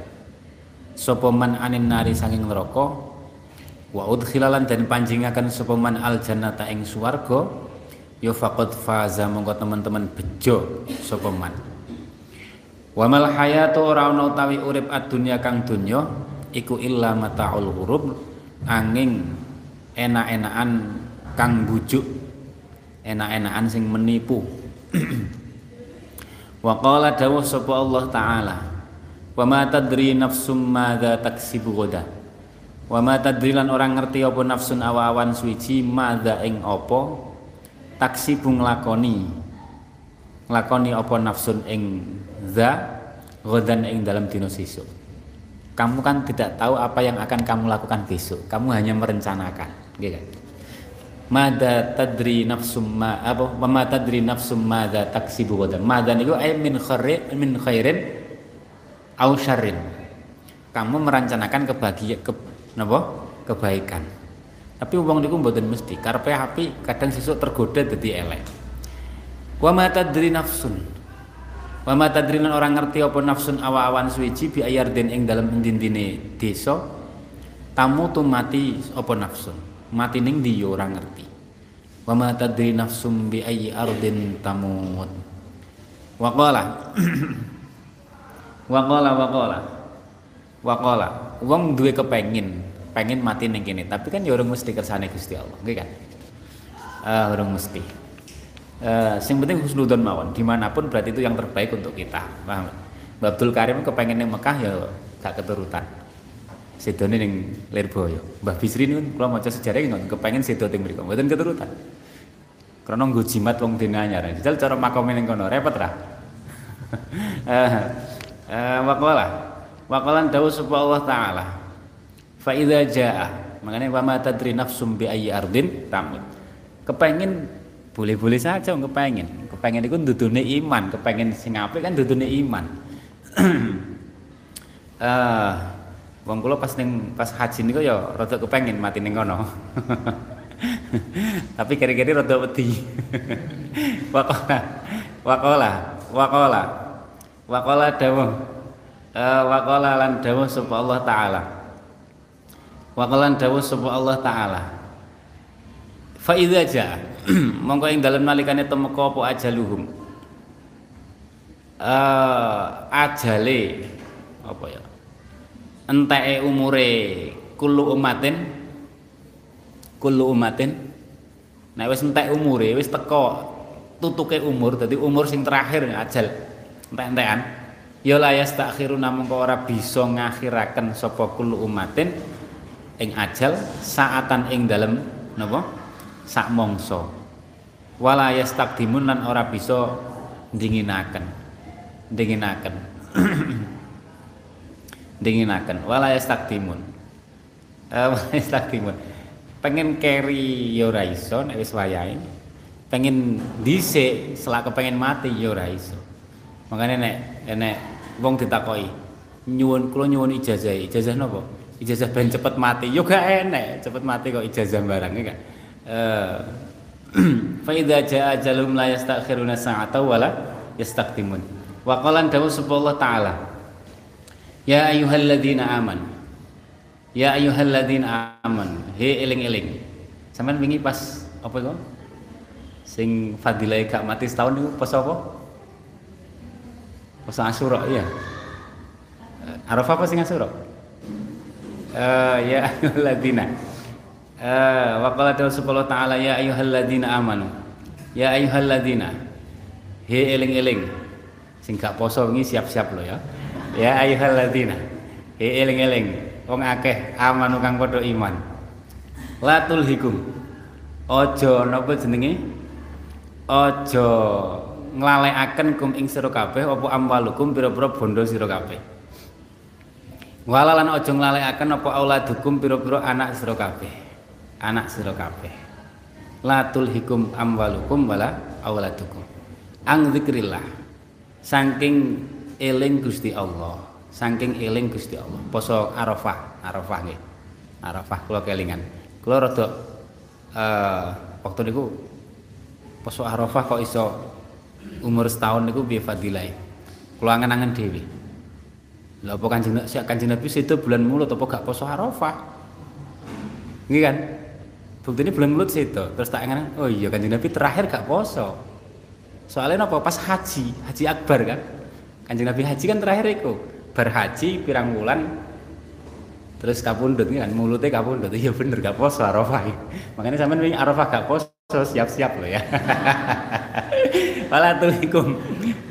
Sapa man anin nari sanging neraka wa udkhilalan den panjingaken sapa man al jannata ing swarga ya faqad faza mongko teman-teman bejo sapa man. Wa mal hayatu ora utawi urip ad-dunya kang donya iku illa mataul ghurub angin enak-enakan kang bujuk enak-enakan sing menipu Wa qala dawuh sapa Allah taala Wa ma tadri nafsum madza taksibu ghadan Wa ma tadri lan orang ngerti apa nafsun awawan suci madza ing apa taksibu nglakoni nglakoni apa nafsun ing za ghadan ing dalam dino sesuk kamu kan tidak tahu apa yang akan kamu lakukan besok kamu hanya merencanakan gitu kan Mada tadri nafsum ma apa ma tadri nafsum madza taksibu gadan. Madza niku ay min khairin min khairin au syarrin. Kamu merencanakan kebahagiaan ke kebaikan. Tapi wong niku mboten mesti. Karepe api kadang sesuk tergoda dadi elek. Wa ma tadri nafsun. Wa ma tadri orang ngerti apa nafsun awa-awan suwiji bi ayardin ing dalem endindine desa tamu tu mati apa nafsun mati ning di ya ora ngerti wa ma tadri nafsum bi ayyi ardin tamut wa qala wa qala wa qala wa qala wong duwe kepengin pengen mati ning kene tapi kan ya ora mesti kersane Gusti Allah nggih kan uh, ora mesti uh, sing penting husnudzon mawon di mana pun berarti itu yang terbaik untuk kita paham Abdul Karim kepengen ning Mekah ya gak keturutan sedone ning Lirboyo. Mbah Bisri niku kula maca sejarah nggak kepengen sedo teng mriku. Mboten keturutan. Karena nggo jimat wong dene anyar. Jajal cara makome ning kono repot. Eh eh waqala. Waqalan dawuh sapa Allah taala. Fa idza jaa makanya wa ma tadri nafsum bi ayyi ardin tamut. Kepengen boleh-boleh saja kepengen. Kepengen iku ndudune iman, kepengen sing apik kan ndudune iman. Eh Wong kula pas ning pas haji niku ya rada kepengin mati ning kono. Tapi kira-kira rada wedi. Waqala. Waqala. Waqala. Waqala dawuh. Uh, waqala lan dawuh sapa Allah taala. Waqala dawuh sapa Allah taala. Fa idza jaa monggo ing dalem nalikane temeka apa ajaluhum. Uh, ajale apa ya? enteke umure kullu umatin kullu umatin nek wis entek umure wis teko tutuke umur dadi umur sing terakhir ajal entek-entekan ya la yastakhiruna mongko ora bisa ngakhiraken sapa kullu umatin ing ajal saatan ing dalem napa? Sak mangsa. Wala yastaqdimun lan ora bisa dinginaken dinginaken dinginaken wala yastaktimun uh, wala yastaktimun pengen carry ya ora iso nek wis wayahe. Pengen dhisik selak pengen mati ya ora iso. Makane nek nek wong ditakoki nyuwun kula nyuwun ijazah. Ijazah napa ijazah ben cepet mati yo gak enek cepet mati kok ijazah barang kan eh fa idza jaa ajalum la yastakhiruna sa'ata wala yastaqdimun wa qala dawu subhanahu ta'ala Ya ayyuhalladzina aman. Ya ayyuhalladzina aman. He eling-eling. Sampeyan wingi pas apa itu? Sing fadilah gak mati setahun itu pas apa? Pas Asyura iya. Arafah apa sing asura? Uh, ya ayyuhalladzina. Uh, wa qala subhanahu ta'ala ya ayyuhalladzina amanu. Ya ayyuhalladzina. He eling-eling. Sing gak poso siap-siap lo ya. Ya ayyuhalladzina. He eling-eling. Wong akeh amanu kang padha iman. Latul hikum. Aja napa jenenge? Aja nglalekaken kum ing sira kabeh apa amwalukum pira-pira bondo sira kabeh. Walalan aja nglalekaken apa auladukum pira-pira anak sira kabeh. Anak sira kabeh. Latul hikum amwalukum wala auladukum. Ang zikrillah. Saking eling Gusti Allah. Saking eling Gusti Allah. Poso Arafah, Arafah nggih. Arafah kula kelingan. Kula rada uh, waktu niku poso Arafah kok iso umur setahun niku piye fadilah. Kula angen-angen dhewe. Lah apa Kanjeng Kanjeng Nabi itu bulan mulut apa gak poso Arafah? Nggih kan? Buktinya bulan mulut situ. Terus tak ingat, oh iya Kanjeng Nabi terakhir gak poso. Soalnya apa? Pas haji, haji akbar kan. Kanjeng Nabi haji kan terakhir itu. Berhaji pirang bulan terus kapundut kan mulutnya kapundut iya bener gak poso Arafah makanya sampean wingi Arafah gak poso siap-siap loh ya wala tulikum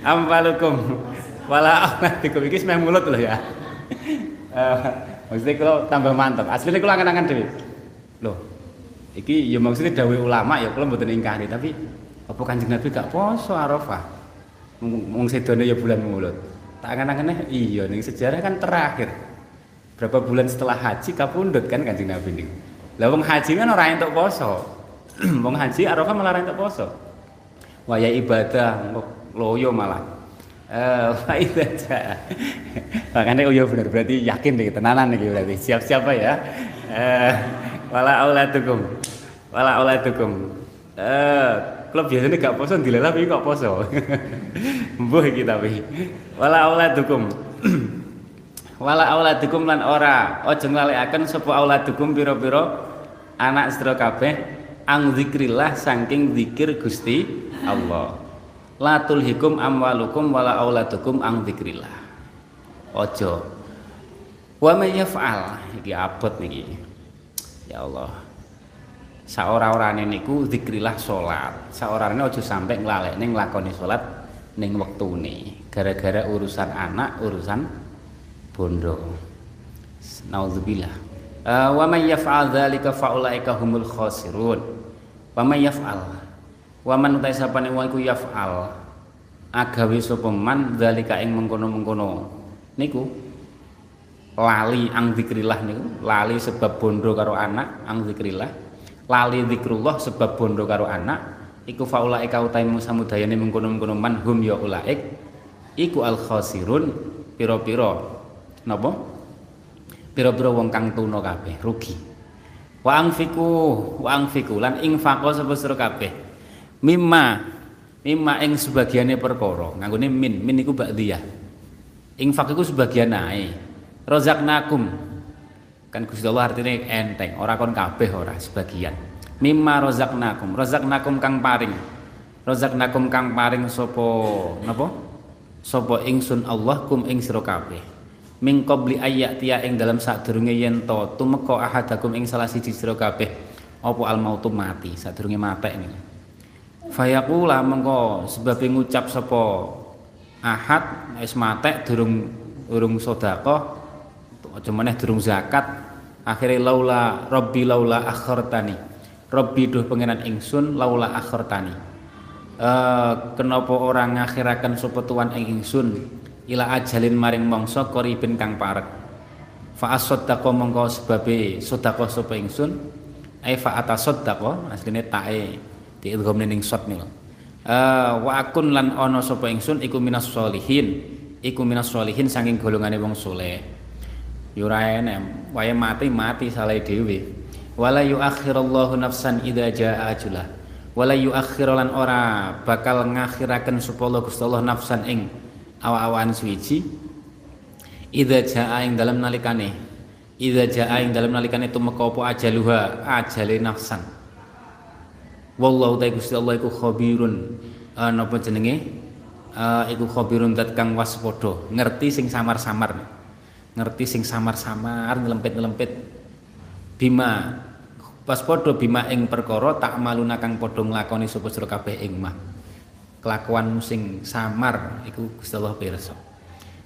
ampalukum wala auladikum iki semeh mulut loh ya. Uh, maksudnya kalau tambah mantap. Aslinya kalau angan-angan dhewe. Loh, iki ya maksudnya dawuh ulama ya kalau mboten ingkari tapi apa Kanjeng Nabi gak poso Arafah? Wong sedone ya bulan mulut. Tak angan-angan iya ning sejarah kan terakhir. Berapa bulan setelah haji kapundhut kan Kanjeng Nabi ning. Lah wong haji kan ora entuk poso. wong haji Arafah malah entuk poso. Waya ibadah loyo malah. Faida ja. Makanya oh ya benar berarti yakin nih tenanan nih berarti siap-siap ya. Eh, wala auladukum. Wala auladukum. Eh, klub biasanya gak poso dilelah tapi kok poso. Mbuh iki tapi. Wala auladukum. wala auladukum lan ora aja nglalekaken sapa auladukum pira-pira anak sira kabeh ang zikrillah saking zikir Gusti Allah la tulhikum amwalukum wala auladukum ang dzikrillah. Ojo. Wa may yaf'al. Iki abot niki. Ya Allah. Saora-orane niku zikrillah salat. Saorane aja sampai nglalekne nglakoni salat ning wektune. Gara-gara urusan anak urusan bondo. Naudzubillah uh, wa may yaf'al faulaika humul khasirun. Wa may yaf'al Waman utai sapane wong iku yaf'al agawe sapa man zalika ing mengkono-mengkono. Niku lali ang zikrillah niku lali sebab bondo karo anak ang zikrillah lali zikrullah sebab bondo karo anak iku faulaika utai samudayane mengkono-mengkono man hum ya ulaik. Iku al khasirun pira-pira napa? Pira-pira wong kang tuna kabeh rugi. Wa angfiku wa angfiku lan infaqo sapa sira kabeh mimma. Mimma ing sebagiannya perkara. Nganggone min. Min iku ba'diyah. Infak iku sebagian ae. Rozaknakum kan Gusti Allah artinya enteng. Ora kon kabeh ora sebagian. Mimma rozaknakum rozaknakum kang paring. Rozaknakum kang paring sapa napa? Sapa ingsun Allah kum ing sira kabeh. Min qabli ayyatia ing dalam sadurunge yen to tumeka ahadakum ing salah siji sira kabeh. Apa al mautu mati? Sadurunge matek niku Fayaqula mengko sebab ngucap sapa? Ahad wis matek durung durung sedekah aja meneh durung zakat. Akhire laula rabbi laula akhartani. Rabbi duh pangeran ingsun laula akhartani. Eh kenapa orang ngakhiraken sapa tuan ing ingsun? Ila ajalin maring mangsa qaribin kang parek. Fa asaddaqa mongko sebabe sedekah sapa ingsun? Ai fa atasaddaqa asline tae diidgham ning shot nih uh, wa akun lan ana sapa ingsun iku minas solihin iku minas solihin saking golongane wong soleh. Yo ora enem wae mati mati salah dhewe. Wala yuakhirallahu nafsan idza jaa ajulah wala yuakhir lan ora bakal ngakhiraken sapa Allah Gusti Allah nafsan ing awa-awan suwiji. Idza jaa ing dalam nalikane. Idza jaa ing dalam nalikane tumeka apa ajaluha ajale nafsan wallahu ta Gusti Allah iku khabirun. Uh, napa jenenge? Uh, iku khabirun dat kang waspada. Ngerti sing samar-samar ngerti sing samar-samar ngelempit-ngelempit. Bima pas padha bima ing perkara tak maluna kang padha nglakoni sapa sira kabeh ing mah. Kelakuan sing samar iku Gusti Allah pirsa.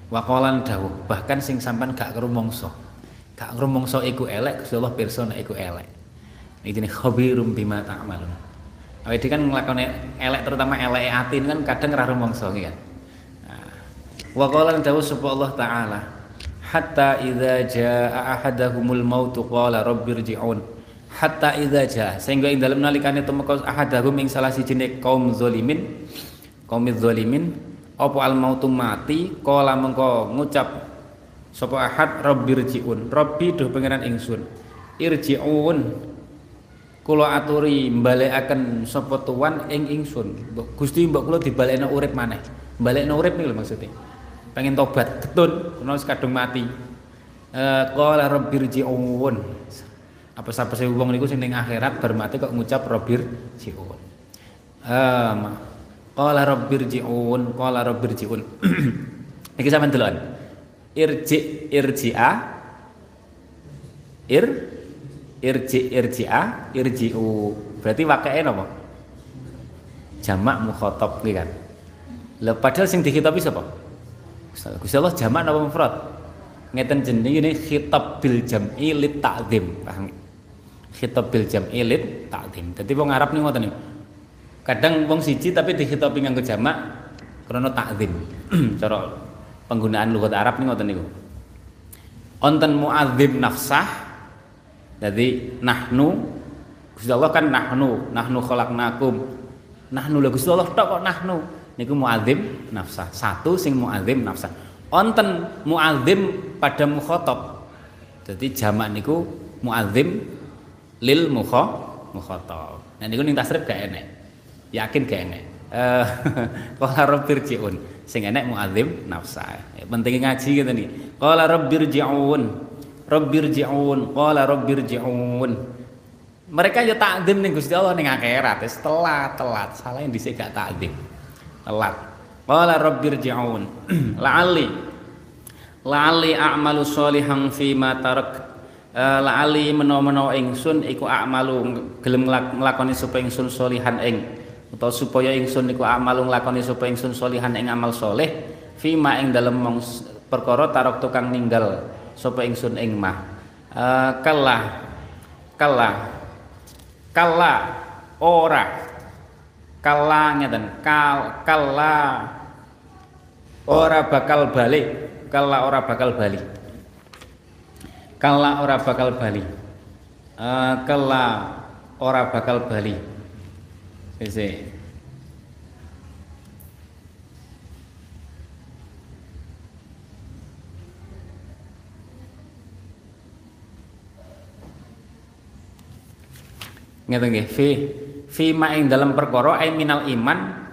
Waqalan dawuh bahkan sing sampean gak krumangsa gak krumangsa iku elek Gusti Allah pirsa nek iku elek. Ne khabirum bima ta'malun dhewe kan nglakoni elek terutama elek atin kan kadang ora rumangsa kan nah, waqalan dawuh sapa Allah taala hatta idza jaa ahadahumul maut qala rabbirji'un hatta idza jaa sehingga ing dalem nalikane tumeka ahadahum ing salah sijine kaum zalimin kaum zalimin apa al mautu mati kala mengko ngucap sapa ahad rabbirjiun rabbi duh pangeran ingsun irjiun kula aturi mbalekaken sapa tuan ing ingsun. Gusti mbok kula dibalekno urip maneh. Balekno urip niku maksudnya. Pengen tobat ketun ana kadung mati. Eh qala rabbirjiun apa sapa sih wong niku sing ning akhirat bar mati kok ngucap robir jiun. Um, qala rabbir jiun qala rabbir jiun. Iki sampean delokan irji irji'a ir irji irji'a irji'u berarti wakake napa jamak mukhatab iki kan lha padahal sing dikhitabi sapa Gusti Allah jamak napa mufrad ngeten jenenge ini khitab bil jam'i lit ta'zim paham khitab bil jam'i lit ta'zim. Dadi wong Arab nih ngoten niku. Kadang wong siji tapi dikhitabi nganggo jamak krana ta'zim. Cara penggunaan lughat Arab nih ngoten niku. Onten mu'adzim nafsah. Jadi nahnu Gusti Allah kan nahnu, nahnu khalaqnakum. Nahnu lho Gusti Allah tok kok nahnu. Niku mu'adzim nafsah. Satu sing mu'adzim nafsah. Onten mu'adzim pada mukhatab. Jadi jamak niku mu'adzim lil mukha mukhatab. Nah niku ning tasrif gak enek. Yakin gak enek. Eh qala rabbirji'un. Sing enek muadzim nafsa. Penting ngaji gitu nih. Qala rabbirji'un. Rabbirji'un. Qala rabbirji'un. Mereka ya takdim ning Gusti Allah ning akhirat, wis telat, telat. Salah yang dhisik gak takdim. Telat. Qala rabbirji'un. La'alli la'alli a'malu sholihan fi ma tarak uh, lali menawa-menawa ingsun iku akmalu gelem nglakoni supaya ingsun solihan ing utawa supaya ingsun iku akmalu nglakoni supaya ingsun solihan ing amal soleh fima ing dalem perkara tarok tukang ninggal sapa ingsun ing mah. Kalah kalah kalah ora. Kalah ngeten. Kal kalah ora bakal balik. Kalah ora bakal balik. Kala ora bakal bali uh, kala ora bakal bali Sese. Ngeten nggih. Fi fi ma ing dalam perkara ai minal iman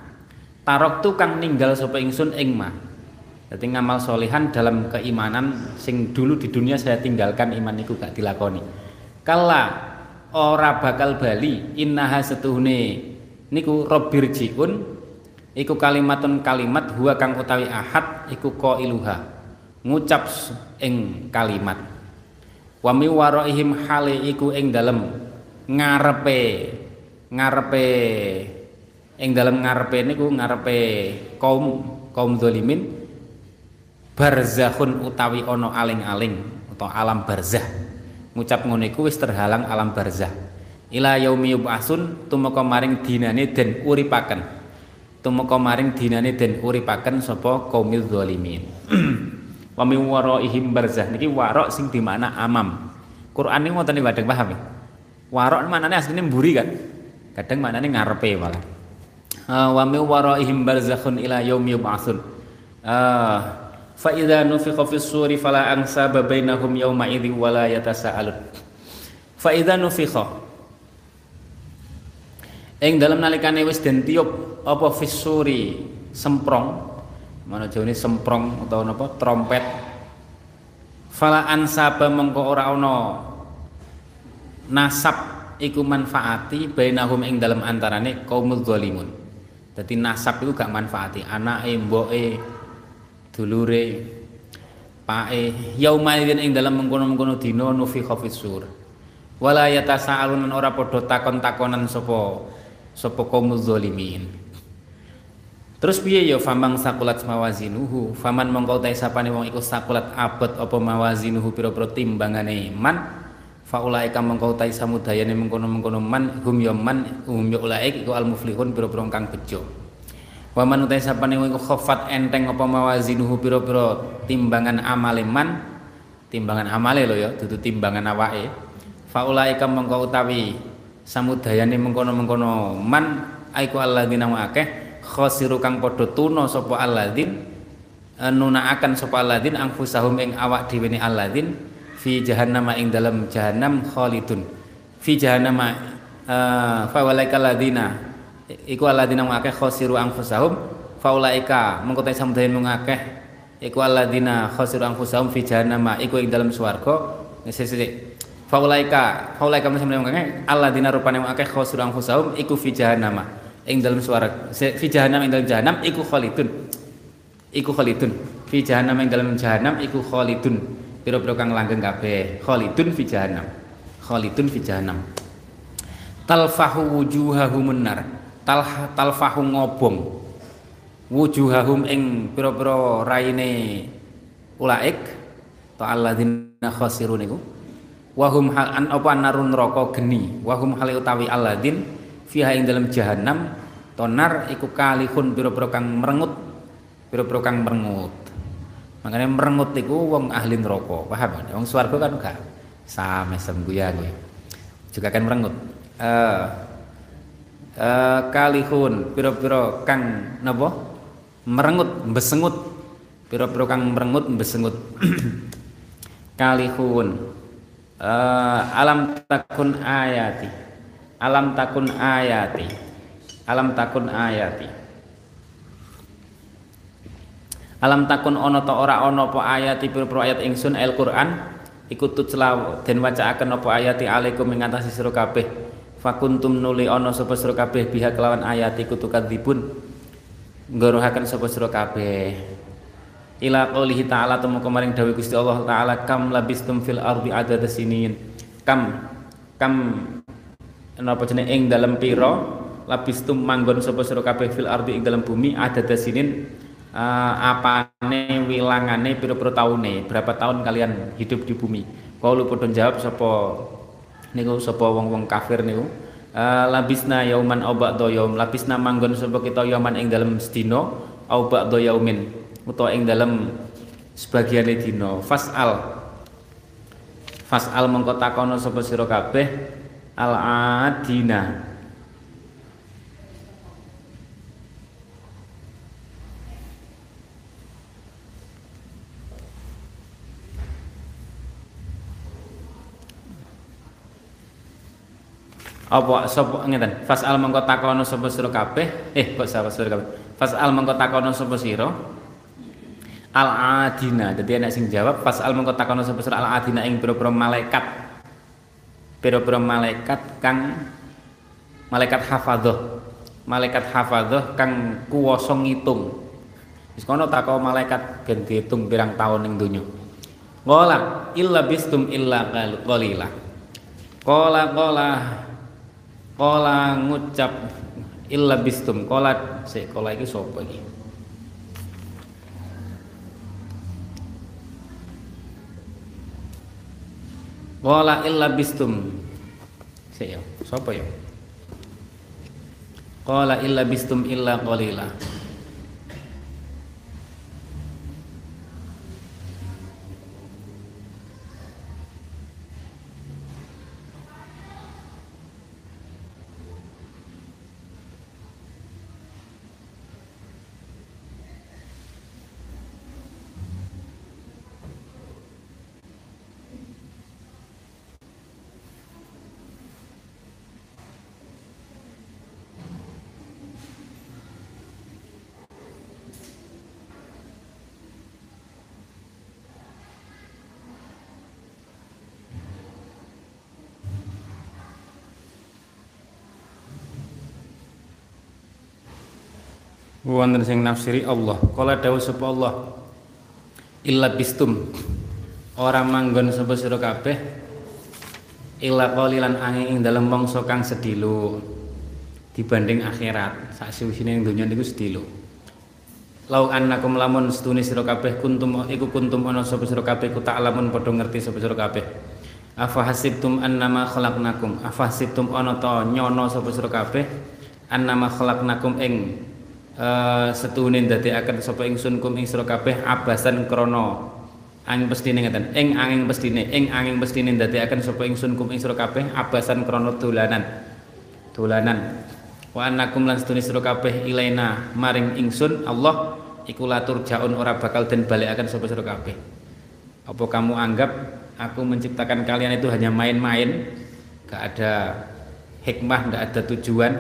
tarok tukang ninggal sapa ingsun ing ma. Jadi ngamal solihan dalam keimanan sing dulu di dunia saya tinggalkan iman itu gak dilakoni. Kala ora bakal bali innaha setuhne niku jiun iku kalimatun kalimat huwa kang utawi ahad iku iluha ngucap ing kalimat. Wa mi waraihim hale iku ing dalem ngarepe ngarepe ing dalem ngarepe niku ngarepe kaum kaum zalimin barzakhun utawi ono aling-aling atau alam barzah. Ngucap ngono iku wis terhalang alam barzah. Ila yaumi yub'atsun tumeka maring dinane den uripaken. Tumeka maring dinane den uripaken sapa kaumil zalimin. Wa min waraihim barzah. Niki warok sing di mana amam. Quran ini ngoten kadang paham ya warok manane asline mburi kan? Kadang manane ngarepe malah. Uh, wa min waraihim barzakhun ila yaumi yub'atsun uh, fa idza nufikha fis suri fala ansaba bainahum yawma idzi wala yatasaalun. Fa idza nufikha ing dalam nalikane wis den tiup apa fis suri semprong. Mana jawane semprong atau napa? Trompet. Fala ansaba mengko ora ana nasab iku manfaati bainahum ing dalam antarane kaumul zalimun. Dadi nasab iku gak manfaati. Anake mboke dulure pae yauma idzin ing dalam mengkono-mengkono dina nufi khafis sur. Wala yatasaalun ora padha takon-takonan sapa sapa kaum zalimin. Terus piye ya famang sakulat mawazinuhu? Faman mongko ta sapane wong iku sakulat abot apa mawazinuhu pira-pira timbangane man faulaika mongko ta samudayane mengkono-mengkono man hum man hum ya ulaik iku al muflihun pira-pira kang bejo. Waman utai sapane iku khafat enteng apa mawazinuhu pira-pira timbangan amale man timbangan amale lho ya dudu timbangan awake. Faulaika mengko utawi samudayane mengkono-mengkono man aiku alladzina akeh khasiru kang padha tuna sapa alladzin e, nunaaken sapa alladzin angfusahum ing awak dhewe ne alladzin fi jahannam ing dalam jahannam khalidun. Fi jahannam uh, fa walaika alladzina iku alladzina akeh khosiru anfusahum faulaika mengko te sampeyan mung akeh iku alladzina khosiru anfusahum fi jahannam iku ing dalam swarga. Sesek faulaika faulaika sampeyan mung akeh alladzina rupane mung akeh khosiru anfusahum iku fi jahannam ing dalam swarga. Fi jahannam ing dalam jahannam iku khalidun. Iku khalidun. Fi jahannam ing dalam jahannam iku khalidun pira-pira kang langgeng kabeh. Khalidun fi jahannam. Khalidun fi jahannam. Talfahu wujuhahumun nar tal talfahu ngobong. Wujuhahum ing pira-pira raine ulaik. Ta alladzina khasirun iku wahum hal an apa narun neraka geni. Wahum hal utawi alladzin fiha ing dalam jahanam tonar iku kalihun pira-pira kang merengut. Pira-pira kang merengut makanya merengut iku wong ahli neraka. Paham wong swarga kan gak same sembuyan juga kan merengut. Uh, uh, kalihun pira-pira kang napa? Merengut besengut pira-pira kang merengut besengut kalihun. Uh, alam takun ayati. Alam takun ayati. Alam takun ayati alam takun ono to ora ono apa ayati pira-pira ayat ingsun Al-Qur'an. Ikut tutlaw den wacaaken apa ayati alaikum ing atase sira kabeh. Fakuntum nuli ana sapa sira kabeh biha kelawan ayat iku tukadzibun. Ngorohaken sapa sira kabeh. Ila qoulihi ta'ala temu kemaring dawuh Gusti Allah taala kam labistum fil ardi adada sinin. Kam kam napa jenenge ing dalem pira? Labistum manggon sapa sira kabeh fil ardi ing dalem bumi adada sinin uh, apane wilangane pira-pira taune? Berapa tahun kalian hidup di bumi? Kalau padha jawab sapa niku sapa wong-wong kafir niku? Uh, labisna yauman au ba'da labisna manggon sapa kita yauman ing dalem sedina au ba'da utawa ing dalem sebagian dina. Fasal. Fasal mengko takono sapa sira kabeh? Al adina apa sapa ngeten. Fasal mengko takono sapa sira kabeh? Eh kok sapa sira kabeh? Fasal mengko takono sapa sira? Al adina. Dadi enek sing jawab fasal mengko takono sapa sira? Al adina ing pira-pira malaikat. Pira-pira malaikat kang malaikat hafadzah. Malaikat hafadzah kang kuwasa ngitung. Wis kono takon malaikat ben diitung pirang taun ning donya. Qala illa bistum illa qalila Qala qala Kola ngucap illa bistum. Kola si kola iki sapa iki? Kola illa bistum. Si ya sapa ya? Kola illa bistum illa qalila wonten sing nafsiri Allah. Kala dawuh sapa Allah? Illa bistum. Ora manggon sapa sira kabeh. Illa qalilan angin ing dalem mangsa kang sedilo. Dibanding akhirat. Sak suwisine ing donya niku sedilo. Lau annakum lamun setune sira kabeh kuntum iku kuntum ana sapa sira kabeh ku ta'lamun padha ngerti sapa sira kabeh. Afa hasibtum annama khalaqnakum? Afa hasibtum ana ta nyono sapa sira kabeh? Annama khalaqnakum ing uh, setune ndadekaken sapa ingsun kum ing kabeh abasan krana. Angin pestine ngeten ing angin pestine ing angin pestine ndadekaken sapa ingsun kum ing kabeh abasan krana dolanan. Dolanan. Wa annakum lan setune sira kabeh ilaina maring ingsun Allah iku latur jaun ora bakal den balekaken sapa sira kabeh. Apa kamu anggap aku menciptakan kalian itu hanya main-main gak ada hikmah gak ada tujuan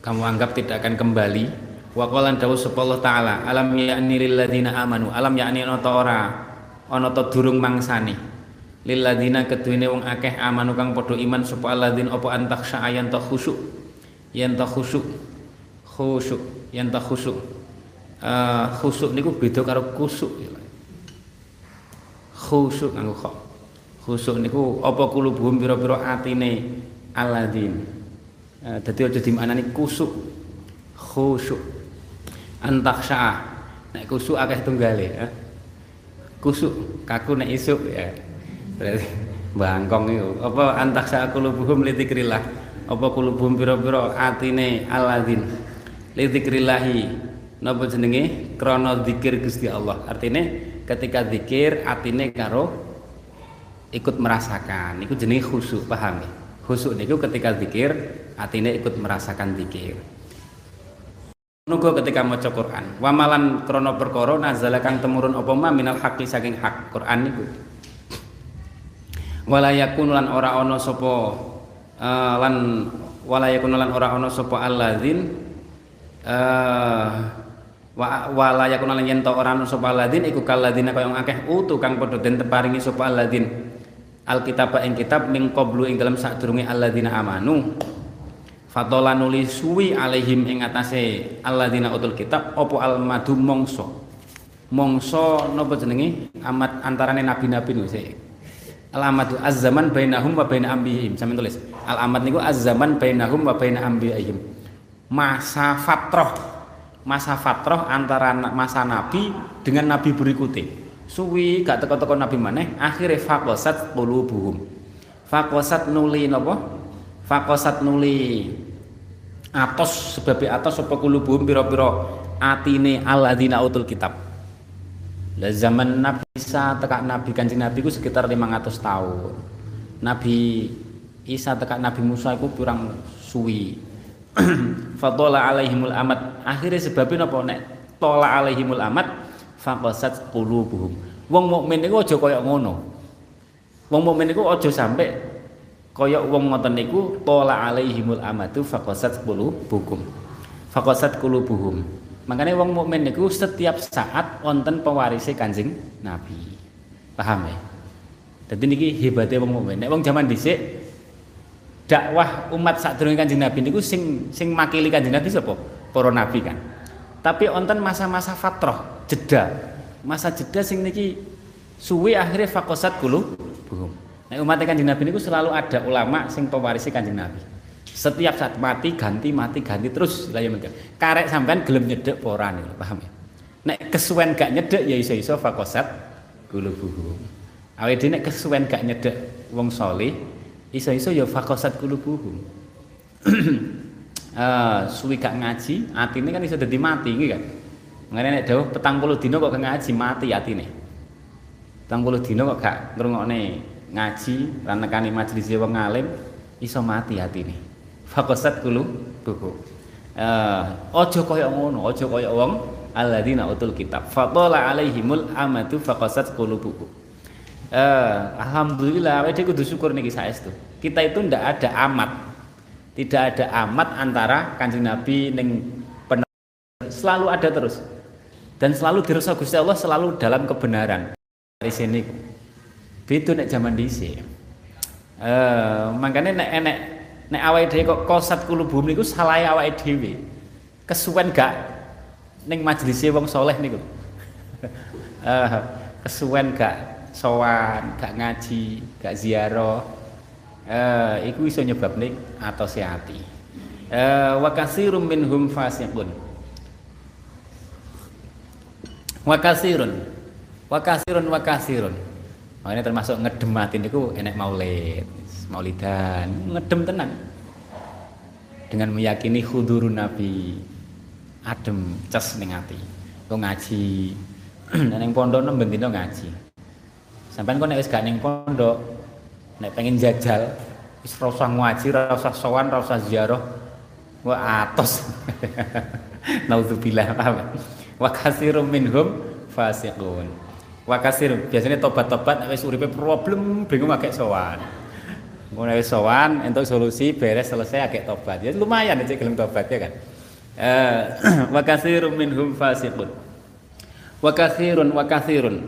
kamu anggap tidak akan kembali. Wa qala dawu Allah taala alam ya'ni lil ladina amanu? Alam ya'ni ana ta ora? Ana ta durung mangsane? Lilladina keduwene wong akeh amanu kang padha iman sapa alladzin apa antaksha ayan ta khusyuk? Yen ta khusyuk khusyuk yen ta khusyuk. Uh, khusyuk niku beda karo kusuk khusyuk nganggo kok khusyuk niku apa kulubuhum pira-pira atine alladzin dadi aja dimaknani kusuk. Khusyuk antaksha nek kusuk akeh tunggale eh? kusuk kaku nek isuk ya. Berarti bangkong itu apa antaksa kulubuhum litikrillah apa kulubuhum pira-pira atine aladin? Litikrillahi napa jenenge? Krana zikir Gusti Allah. Artinya ketika zikir atine karo ikut merasakan. Itu jenenge khusyuk paham ya khusyuk niku ketika zikir atine ikut merasakan zikir. Nugo ketika maca Quran, wamalan krono perkara nazala kang temurun apa ma minal haqqi saking hak Quran niku? Wala yakun lan ora ana sapa uh, lan wala yakun lan ora ana sapa alladzin uh, wa wala lan yen ora ana sapa alladzin iku kalladzina kaya akeh utu kang padha den teparingi sapa alladzin alkitab ing kitab ning qablu ing dalam sadurunge alladzina amanu fatola nuli suwi alaihim ing atase alladzina utul kitab opo almadu mongso mongso napa jenenge amat antarane nabi-nabi niku Al-amadu az-zaman bainahum wa baina ambiyahim. Sampeyan tulis. Al-amad niku az-zaman bainahum wa baina ambiyahim. Masa fatroh. Masa fatroh antara masa nabi dengan nabi berikutnya. Suwi gak teko-teko nabi maneh, akhire faqasat qulubuhum. Faqasat nuli napa? Faqasat nuli atos sebab atos apa qulubuhum pira-pira atine alladzina utul kitab lah zaman Nabi Isa tekak Nabi Kanjeng Nabi ku sekitar 500 tahun. Nabi Isa tekak Nabi Musa itu kurang suwi. Fatola alaihimul amat. Akhirnya sebabnya apa nek tola alaihimul amat faqasat qulubuhum. Wong mukmin iku aja kaya ngono. Wong mukmin iku aja sampe kaya wong ngoten niku tola alaihimul amatu faqasat qulubuhum. Faqasat qulubuhum. Makanya wong mukmin niku setiap saat wonten pewarisé Kanjeng Nabi. Paham ya? Jadi niki hebatnya wong mukmin. Nek wong zaman dhisik dakwah umat sadurunge Kanjeng Nabi niku sing sing makili Kanjeng Nabi sapa para nabi kan. Tapi wonten masa-masa fatroh jeda. Masa jeda sing niki suwi akhirnya fakosat kulu buhum nah umat Kanjeng Nabi niku selalu ada ulama sing pewarisé Kanjeng Nabi. Setiap saat mati ganti mati ganti terus. Lah ya karek sampean gelem nyedek ora nih paham ya? Nek kesuwen gak nyedek ya iso iso fakosat kulubuhum awe dene nek kesuwen gak nyedek wong soleh iso iso ya fakosat kulubuhum uh, suwi gak ngaji atine kan iso dadi mati iki kan ngene nek dawuh petang puluh dino kok gak ngaji? Mati atine. Petang puluh dino kok gak ngrungokne ngaji lan nekani majelis wong alim? Iso mati atine. Fakosat kulu buku uh, ojo kaya ngono ojo kaya wong alladzina utul kitab. Fatola alaihimul amatu fakosat kulu buku uh, alhamdulillah wedi kudu syukur niki saestu. Kita itu ndak ada amat. Tidak ada amat antara kanjeng nabi ning selalu ada terus dan selalu dirasa Gusti Allah selalu dalam kebenaran dari sini itu nek zaman dhisik uh, makanya nek enek nek awake dhewe kok kosat kulubum niku salahe awake dhewe kesuwen gak ning majelise wong soleh niku uh, kesuwen gak sowan, gak ngaji, gak ziarah. Eh, iku iso nyebabne atose ati. Eh, wa katsirum minhum fasiqun. Wa katsirun. Wa katsirun wa katsirun. Makanya termasuk ngedem ati niku enek maulid, maulidan, ngedem tenan. Dengan meyakini hudurun Nabi. Adem, ces ning ati. Kok ngaji. Ning pondok nemben dina ngaji. Sampai kok nek wis gak ning pondok, nek pengen jajal, wis ora usah ngaji, ora usah sowan, ora usah ziarah. Wah atos. Nauzubillah. Wa kasirum minhum fasiqun. Wa kasir biasanya tobat-tobat wis uripe problem bingung agak sowan. Ngono wis sowan entuk solusi beres selesai agak tobat. Ya lumayan aja gelem tobat ya kan. Eh wa kasirum minhum fasiqun. Wa kasirun wa kasirun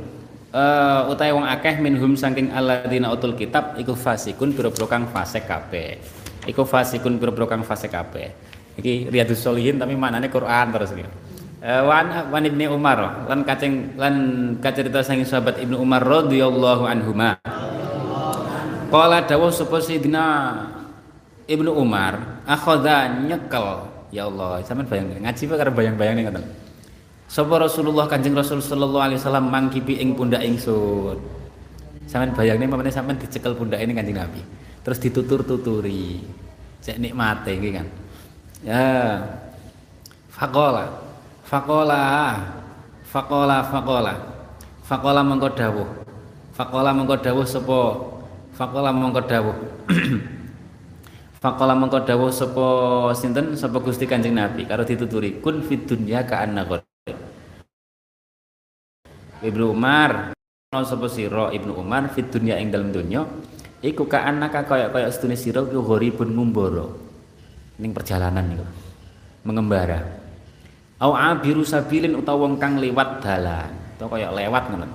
uh, utahe wong akeh minhum saking alladzina utul kitab iku fasikun pira-pira kang fasik kabeh. Iku fasikun pira-pira kang fasik kabeh. Iki Riyadhus Shalihin tapi maknane Quran terus iki. Uh, wan wan Ibnu Umar lan kaceng lan kacerita saking sahabat Ibnu Umar radhiyallahu anhuma. Qala dawuh sapa Sayyidina Ibnu Umar akhadha nyekel ya Allah sampean bayang ngaji karo bayang-bayang ning ngoten Sapa Rasulullah Kanjeng Rasul sallallahu alaihi wasallam mangkipi ing pundak ingsun. Sampeyan bayangne mamane sampean dicekel pundake ning Kanjeng Nabi. Terus ditutur-tuturi. Cek nikmate iki kan. Ya. Faqala. Faqala. Faqala faqala. Faqala mengko dawuh. Faqala mengko dawuh sapa? Faqala mengko dawuh. Faqala mengko dawuh sinten sapa Gusti Kanjeng Nabi karo dituturi kun fid dunya ka annaka Ibnu Umar ono sapa sira Ibnu Umar fit dunya ing dalem donya iku ka anaka kaya-kaya sedune sira ku gharibun ngumbara ning perjalanan niku mengembara au abiru sabilin utawa wong kang liwat dalan. Utawa kaya lewat ngono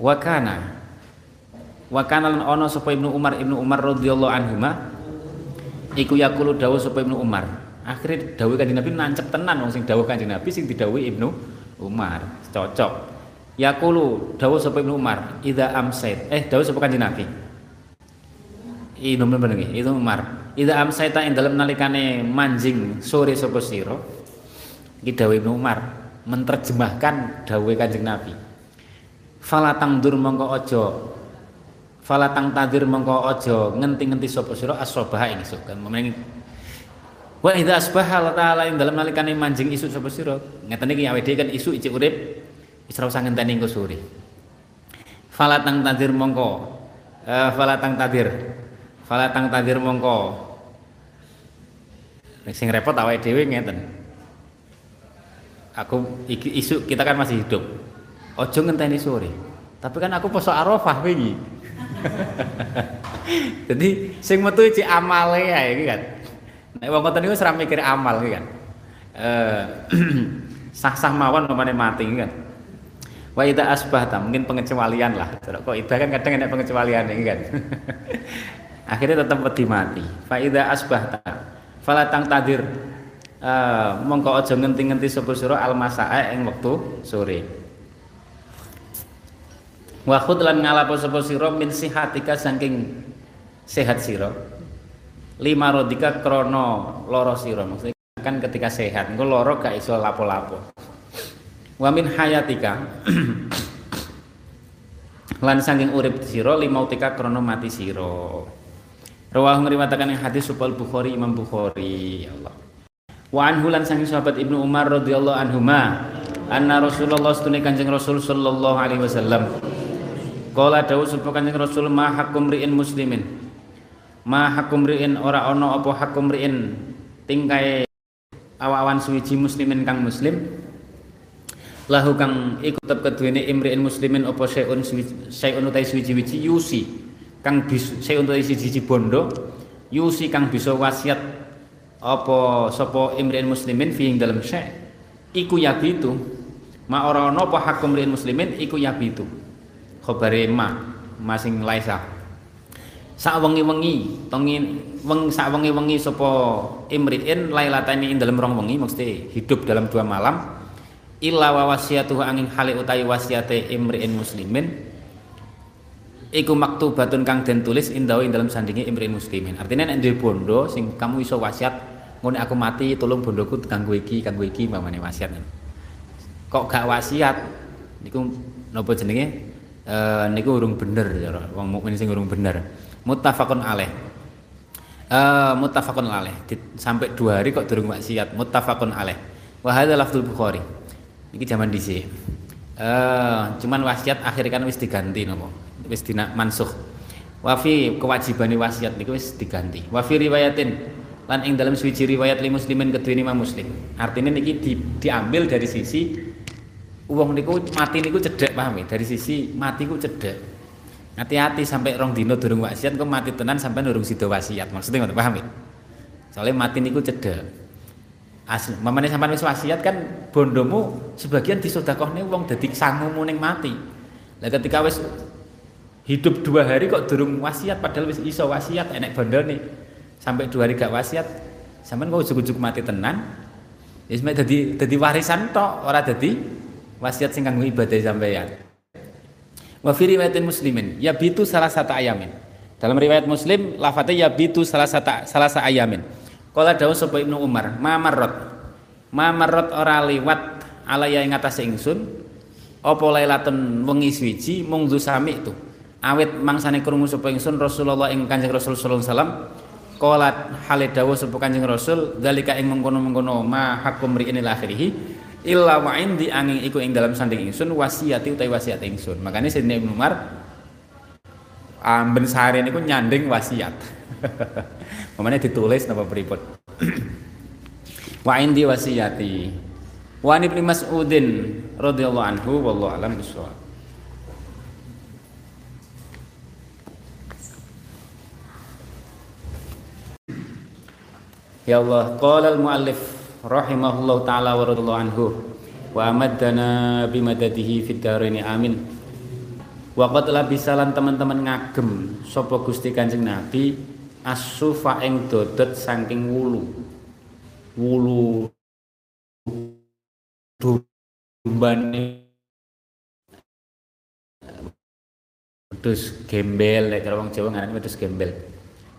wa kana. Wa kana lan ono sapa Ibnu Umar Ibnu Umar radhiyallahu anhuma iku yakulu dawuh sapa Ibnu Umar. Akhirnya dawuh kanjeng Nabi nancep tenan wong sing dawuh kanjeng Nabi sing didhawuhi Ibnu Umar. Cocok. Yakulu dawuh sapa Ibnu Umar idza amsait. Eh dawuh sapa kanjeng Nabi? Bener nggih itu Umar idza amsaita ing dalem nalikane manjing sore sapa sira iki dawuh Ibnu Umar menerjemahkan dawuh kanjeng Nabi falatang dur mongko aja falatang tadir mongko aja ngenti-ngenti sapa sira asbaha ing esuk kan Wa idza asbaha Allah taala ing nalikane manjing isu sapa sira. Ngeten iki awake kan isu icik urip wis ora usah ngenteni sore. Falatang tadir mongko. Eh falatang tadir. Falatang tadir mongko. Sing repot awake dhewe ngeten. Aku iki isu kita kan masih hidup. Ojo ngenteni sore. Tapi kan aku poso Arafah wingi. Jadi sing metu iki amale ya iki kan. Nek wong ngoten niku ora mikir amal iki kan. Eh sah-sah mawon umpamane mati kan. Wa idza asbahta mungkin pengecualian lah. Kok ida kan kadang enak pengecualian iki kan. Akhirnya tetap wedi mati. Fa idza asbahta fala tang tadir. Uh, mongko aja ngenti-ngenti sapa sira almasaa ing wektu sore. Wa lan ngalapo sapa sira min sihatika saking sehat sira. Lima rodika krono loro siro maksudnya kan ketika sehat engko loro gak iso lapo-lapo. Wamin hayatika. Lan saking urip siro lima utika krono mati siro Rawah ngriwatakan yang hadis supal Bukhari Imam Bukhari. Ya Allah. Wa anhu lan saking sahabat Ibnu Umar radhiyallahu anhuma anna Rasulullah sedune Kanjeng Rasul sallallahu alaihi wasallam. Kala dawuh sapa Kanjeng Rasul ma hakum ri'in muslimin? Ma hakum riin ora ono apa hakum riin tingkai awawan suwiji muslimin kang muslim? Lahu kang iku tetep imriin muslimin apa syai'un syai'un utai suwiji-wiji yusi kang bis syai'un utai siji bondo yusi kang bisa wasiat apa sapa imriin muslimin fi dalam syai' iku yabitu. Ma ora ono apa hakum riin muslimin iku yabitu. Khabare ma masing laisa. Sak wengi-wengi tengi weng sak wengi-wengi sapa imriin lailatani ing dalem rong wengi mesti hidup dalam dua malam. Illa wa wasiatuhu angin hale utawi wasiate imri'in muslimin iku maktubatun kang den tulis indawi dalam sandingi imri'in muslimin. Artinya nek duwe bondo sing kamu iso wasiat ngene aku mati tolong bondoku kanggo iki kanggo iki mamane wasiat. Kok gak wasiat? Niku napa jenenge? E, niku urung bener ya. Wong mukmin sing urung bener. Muttafaqun alaih. Uh, muttafaqun alaih. Sampai dua hari kok durung maksiat muttafaqun alaih. Wa hadza lafdzul bukhari. Iki zaman dhisik. Uh, cuman wasiat akhirnya kan wis diganti nopo wis dina mansukh wa fi kewajibane wasiat niku wis diganti. Wa fi riwayatin lan ing dalam suci riwayat li muslimin kedua Imam Muslim. Artinya niki di, diambil dari sisi uang niku mati niku cedek paham ya? Dari sisi mati ku cedek hati-hati sampai rong dino durung wasiat kok mati tenan sampai nurung sido wasiat. Maksudnya nggak paham ya? Soalnya mati niku cedek asli mamane sampai wis wasiat kan bondomu sebagian disodakohne wong dadi sangumu ning mati. Lah ketika wis hidup dua hari kok durung wasiat padahal wis iso wasiat enek nih sampai dua hari gak wasiat sampai kok ujuk-ujuk mati tenan wis mek dadi dadi warisan tok ora dadi wasiat sing kanggo ibadah sampeyan Wa fi riwayatin muslimin yabitu salah satu ayamin. Dalam riwayat Muslim lafadznya yabitu salah satu salah satu ayamin. Kala dawuh sapa Ibnu Umar, ma marrat. Ma marrat ora liwat alaya ing atas ingsun apa lailatun wengi suci mung sami itu. Awit mangsane krungu sapa ingsun Rasulullah ing Kanjeng Rasul sallallahu alaihi wasallam. Qalat hale dawuh sapa Kanjeng Rasul dalika ing mengkono-mengkono ma hakum ri'in akhirih illa wa indi angin iku ing dalam sanding ingsun wasiati utawi wasiat ingsun. Makanya Sayyidina Ibnu Umar amben seharian iku nyanding wasiat. Pemane ditulis napa pripun? Wa indi wasiati. Wa ibnu Mas'udin radhiyallahu anhu wallahu alam bisawab Ya Allah, qala al-muallif rahimahullah taala wa radhiyallahu anhu wa amaddana bimadadihi fid dharaini amin. Wa qad labisalan teman-teman ngagem sapa Gusti Kanjeng Nabi asufa ing dodot saking wulu. Wulu dumbane wedhus gembel nek wong Jawa ngarani wedhus gembel.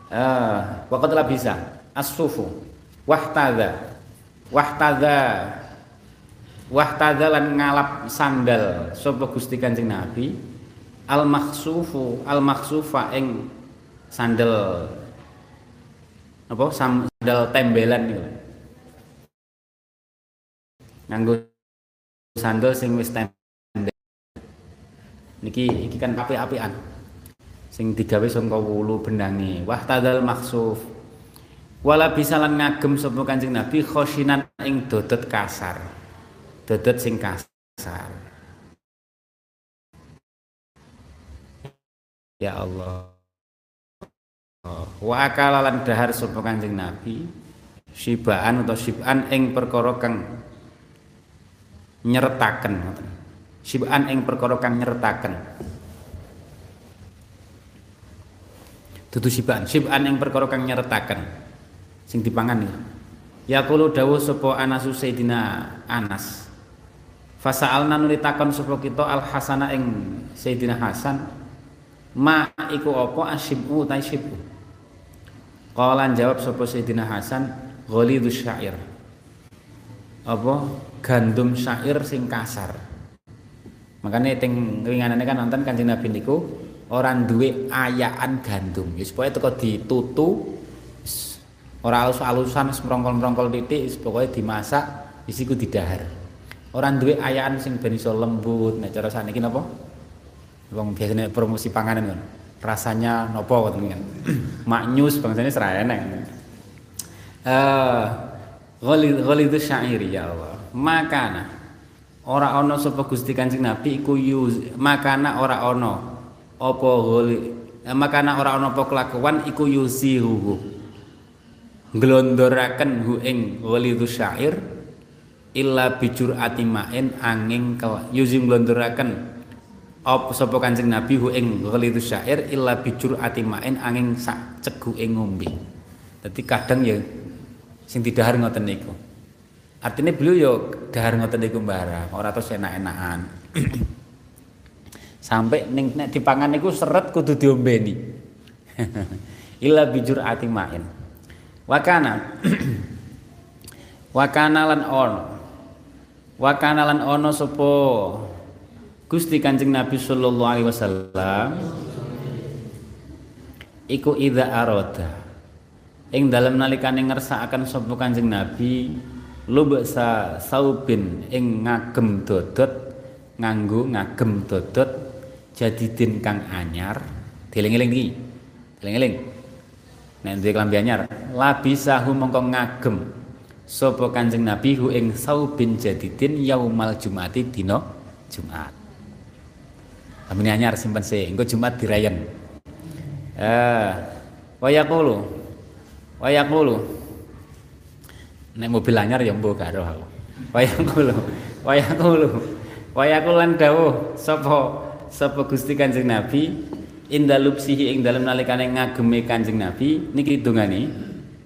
Ah waqat la bisa asufu wahtada. Wahtada. Wahtada lan ngalap sandal sapa Gusti Kanjeng Nabi? Al makhsufu al makhsufa ing sandal. Apa? Sandal tembelan niku. Nganggo sandal sing wis tembel. Niki iki kan api-apian sing digawe saka wulu bendange. Wahtadal makhsuf wala bisa lan ngagem sapa Kanjeng Nabi khosinan ing dodot kasar. Dodot sing kasar. Ya Allah. Wa akala lan dahar sapa Kanjeng Nabi sibaan atau siban ing perkara kang nyeretaken ngoten. Siban ing perkara kang nyeretaken. Dudu siban, siban ing perkara kang nyeretaken sing dipangan ya. Yaqulu dawuh sapa Anas Sayyidina Anas. Fasa'alna nulitakan sapa kita Al Hasana ing Sayyidina Hasan ma iku apa asyibu ta syibu. Jawab sapa Sayyidina Hasan ghalidus syair. Apa gandum syair sing kasar. Makanya ting winganane kan nonton Kanjeng Nabi niku orang duwe ayaan gandum. Ya supaya teko ditutu Ora alus-alusan merongkol-merongkol titik pokoknya dimasak isiku didahar. Orang duwe ayaan sing ben iso lembut nek cara saniki napa? Wong biasanya promosi panganan kan. Rasanya nopo ngoten kan. Maknyus bangsane serai enek. Eh ghalid itu syairi ya Allah. Makana ora ana sapa Gusti Kanjeng Nabi iku yuz makana ora ana apa ghalid makana ora ana apa kelakuan iku yuzihu nglondoraken hu ing walidu syair illa bijur atimain angin kel yuzim nglondoraken op sapa Kanjeng Nabi hu ing walidu syair illa bijur atimain angin sak cegu ing ngombe. Dadi kadang ya sing didahar ngoten niku. Artinya beliau yo dahar ngoten niku barang, ora terus enak-enakan. Sampai ning nek dipangan niku seret kudu diombeni. Illa bijur ati main. Wakana. Wakana lan ono. Wakana lan ono sapa Gusti Kanjeng Nabi sallallahu alaihi wasallam. Iku idza arada ing dalem nalikane ngersakaken sapa Kanjeng Nabi lubsa saubin ing ngagem dodot nganggo ngagem dodot jadidin kang anyar. Dieling-eling iki. Dieling-eling nek duwe klambi anyar labisahu mongko ngagem sapa Kanjeng Nabi hu ing saubin jadidin yaumal jumati dina Jumat Kami anyar simpen sih, engko Jumat dirayen. Eh, wayaqulu. Wayaqulu nek mobil anyar ya mbok gak aku wayakulu wayakulu wayakulan dawuh sapa sapa Gusti Kanjeng Nabi indalupsihi ing dalem nalikane ngageme Kanjeng Nabi niki dungane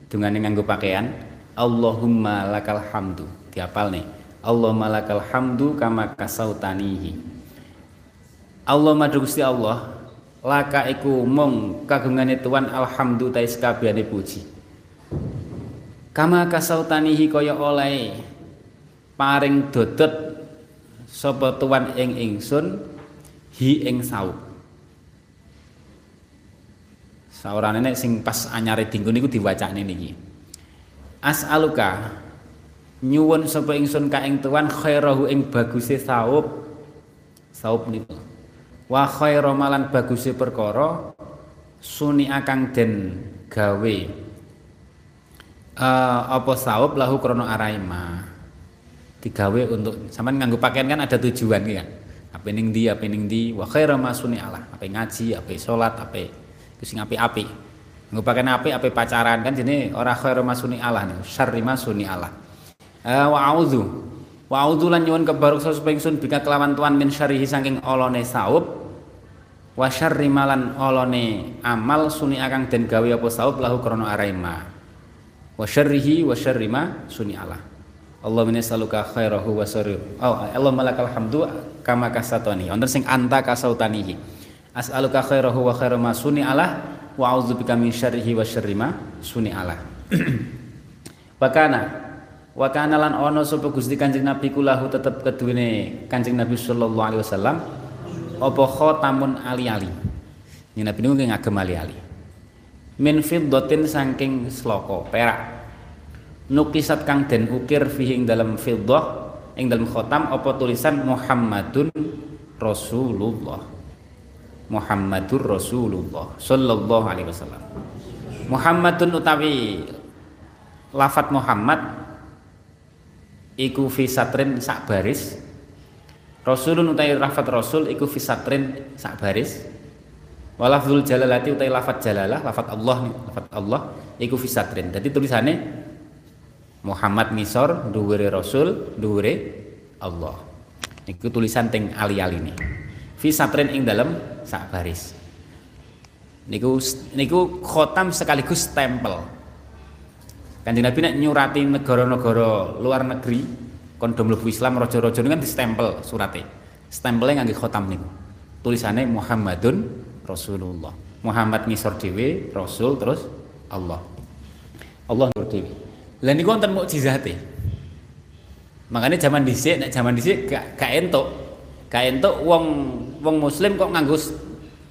dungane nganggo pakaian Allahumma lakal hamdu. Diapal nih. Allahumma lakal hamdu kama kasautanihi. Allah madu Gusti Allah laka iku mong kagungane tuan alhamdu tais kabehane puji. Kama kasautanihi kaya oleh paring dodot sapa tuan ing ingsun hi ing saup saurane nek sing pas anyare dinggo niku diwacane niki. As'aluka nyuwun sapa ingsun ka ing tuan khairahu ing baguse saup. Saup niku. Wa khairu malan baguse perkara suni akang den gawe. Uh, apa sawab lahu krono araima digawe untuk sampean nganggo pakaian kan ada tujuan kan? Apa ning di apa ning di wa khairu masuni Allah apa ngaji apa salat apa sing api-api nganggo pakaian api apa pacaran. Kan jenenge ora khairu masuni Allah nih syarri masuni Allah. Uh, wa auzu wa auzu lan nyuwun kebaruk supaya ingsun bika kelawan tuan min syarrihi saking olone sawab wa syarri malan olone amal suni akang den gawe apa sawab lahu krono araima wa syarrihi wa syarri ma Allah. Allahumma nas'aluka khairahu wa syarrihi. Oh Allahumma lakal hamdu kama kasatani. Wonten sing anta kasautanihi as'aluka khairahu wa khairu ma Allah wa a'udzubika min syarrihi wa syarri ma Allah Wakana Wakana lan ono sapa Gusti Kanjeng Nabi kulahu tetep keduwene Kanjeng Nabi sallallahu alaihi wasallam apa khatamun ali-ali. Ini Nabi niku ngagem ali-ali. Min fiddatin saking sloko perak. Nukisat kang den ukir fihi ing dalam fiddah ing dalam khotam apa tulisan Muhammadun Rasulullah Muhammadur Rasulullah sallallahu alaihi wasallam Muhammadun utawi lafat Muhammad iku fi satrin sak baris Rasulun utawi lafat Rasul iku fi satrin sak baris Walafzul jalalati utai lafat jalalah, lafat Allah nih, lafat Allah iku fisatrin. Jadi tulisannya Muhammad misor dhuwure Rasul, dhuwure Allah. Iku tulisan teng ali-ali ini. Fisatrin ing dalam sak baris. Niku niku khotam sekaligus stempel. Kanjeng Nabi nek nyurati negara-negara luar negeri kon do mlebu Islam raja-raja kan stempel surate. Stempelnya ngangge khotam niku. Tulisannya Muhammadun Rasulullah Muhammad ngisor dewi Rasul terus Allah Allah nur dewi lah niku wonten mukjizate makanya zaman dhisik nek zaman dhisik gak gak entuk gak entuk wong wong muslim kok nganggo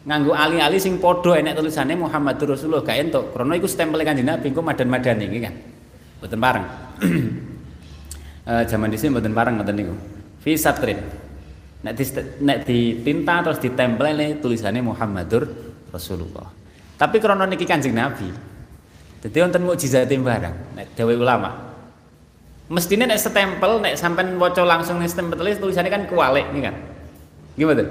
nganggo ali-ali sing padha enek tulisannya Muhammadur Rasulullah. Gak entuk krana iku stempel Kanjeng Nabi engko madan-madani iki kan. Mboten pareng. Uh, zaman dhisik mboten pareng ngoten niku. Fi satrin. Nek di, nek ditinta terus ditempel tulisannya Muhammadur Rasulullah. Tapi krono niki kanjeng Nabi jadi wonten mukjizat barang nek dawe ulama mestinya nek setempel nek sampean waca langsung nek stempel tulisannya kan kualik nih kan gimana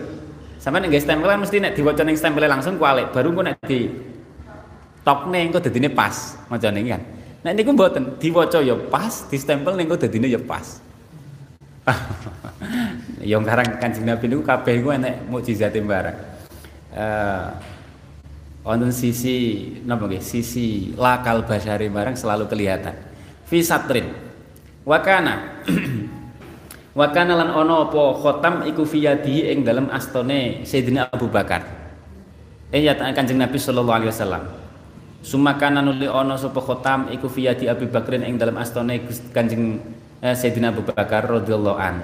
sampean nek stempelan mesti nek diwaca ning stempelnya langsung kualik baru kok nek di tokne engko dadine pas macane kan nek niku mboten diwaca ya pas di stempel ning dadine ya pas yang karang Kanjeng Nabi niku kabeh iku enek mukjizate barang. Eh wonten sisi napa nggih? Sisi lakal basari barang selalu kelihatan. Fi satrin. Wakana Wakana lan ono apa khotam iku fiyadihi ing dalam astone Sayyidina Abu Bakar. Eh ya Kanjeng Nabi sallallahu alaihi wasallam. Sumakana nuli ono sapa khotam iku fiyadi Abu Bakrin ing dalam astone Kanjeng eh, Sayyidina Abu Bakar radhiyallahu an.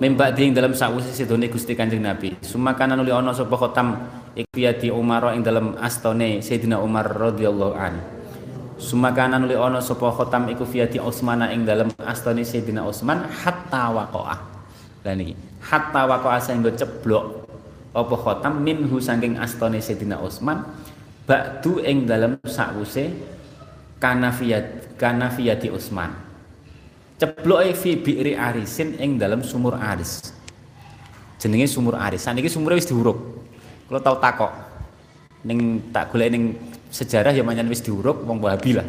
Membak ing dalam sakwise sedone Gusti Kanjeng Nabi. Sumakana nuli ono sapa khotam iku fiyadi Umar ing dalam astone Sayyidina Umar radhiyallahu an. Sumakana nuli ono sapa khotam iku fiyati Utsmana ing dalam astane Sayyidina Utsman hatta waqa'a. Lah niki, hatta waqa'a sehingga ceblok apa khotam minhu saking astane Sayyidina Utsman ba'du ing dalam sakwuse kanafiyat kanafiyati Utsman. Cebloke fi bi'ri arisin ing dalam sumur aris. Jenenge sumur aris. Saniki sumure wis diuruk. Kalau tau takok ning tak golek ning sejarah yang manyan wis diuruk wong Wahabi lah.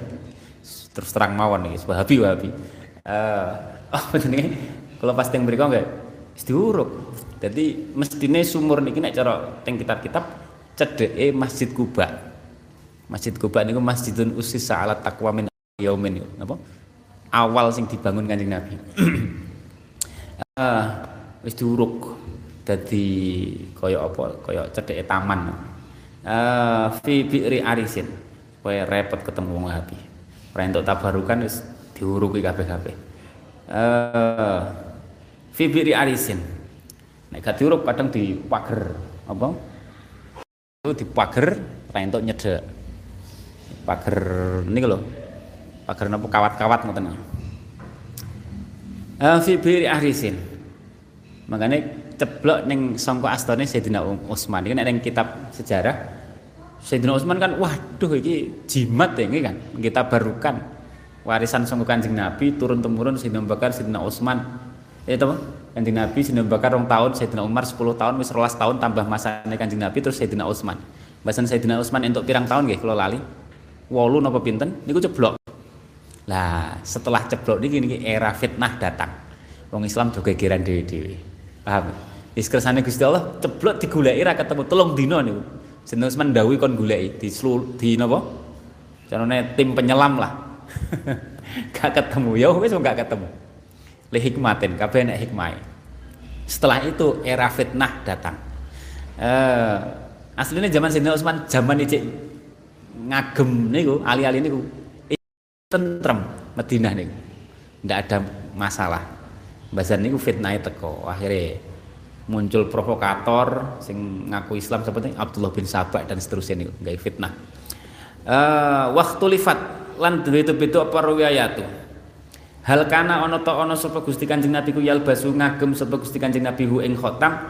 Terus terang mawon iki Wahabi Wahabi. Eh uh, oh jenenge kalau pas teng mriku enggak wis diuruk. Jadi mestine sumur niki nek cara teng kitab-kitab cedeke Masjid Kuba. Masjid Kuba niku masjidun usis ala taqwa min yaumin napa? Awal sing dibangun Kanjeng Nabi. uh, wis diuruk. Dadi kaya apa? Kaya cedeke taman uh, fi arisin. Supaya repot ketemu wong Wahabi ora entuk tabarukan wis diuruki kabeh-kabeh. Uh, fi bi'ri arisin. Nek gak diuruk kadang di pager apa? Itu di pager ora entuk nyedek pager ini lho. Pager napa? Kawat-kawat ngoten uh, fi bi'ri arisin. Makanya ceblok ning sangka astane Sayyidina Utsman iki nek ning kitab sejarah Sayyidina Utsman kan waduh iki jimat ya ini kan? Kita barukan warisan sangka Kanjeng Nabi turun temurun Sayyidina Bakar Sayyidina Utsman ya itu Kanjeng Nabi Sayyidina Bakar rong tahun Sayyidina Umar 10 tahun wis 12 tahun tambah masane Kanjeng Nabi terus Sayyidina Utsman bahasan Sayyidina Utsman entuk pirang tahun nggih kula lali. 8 napa pinten? Niku ceblok. Lah setelah ceblok niki niki era fitnah datang. Wong Islam do gegeran dhewe-dhewe paham Wis kersane Gusti Allah ceblok diguleki ra ketemu telung dina niku. Jeneng Usman dawuh kon goleki di di napa? Carane tim penyelam lah. gak ketemu ya wis gak ketemu. Le hikmatin kabeh nek hikmah. Setelah itu era fitnah datang. Eh aslinya zaman Sayyidina Utsman zaman iki ngagem niku ali-ali niku tentrem Madinah niku. Ndak ada masalah. Bahasan niku fitnah teko akhirnya muncul provokator sing ngaku Islam seperti Abdullah bin Sabah dan seterusnya nih gak fitnah. Uh, waktu lifat lan itu itu apa riwayatu hal kana ono to ono sapa Gusti Kanjeng Nabi ku yalbasu ngagem sapa Gusti Kanjeng Nabi hu ing khotam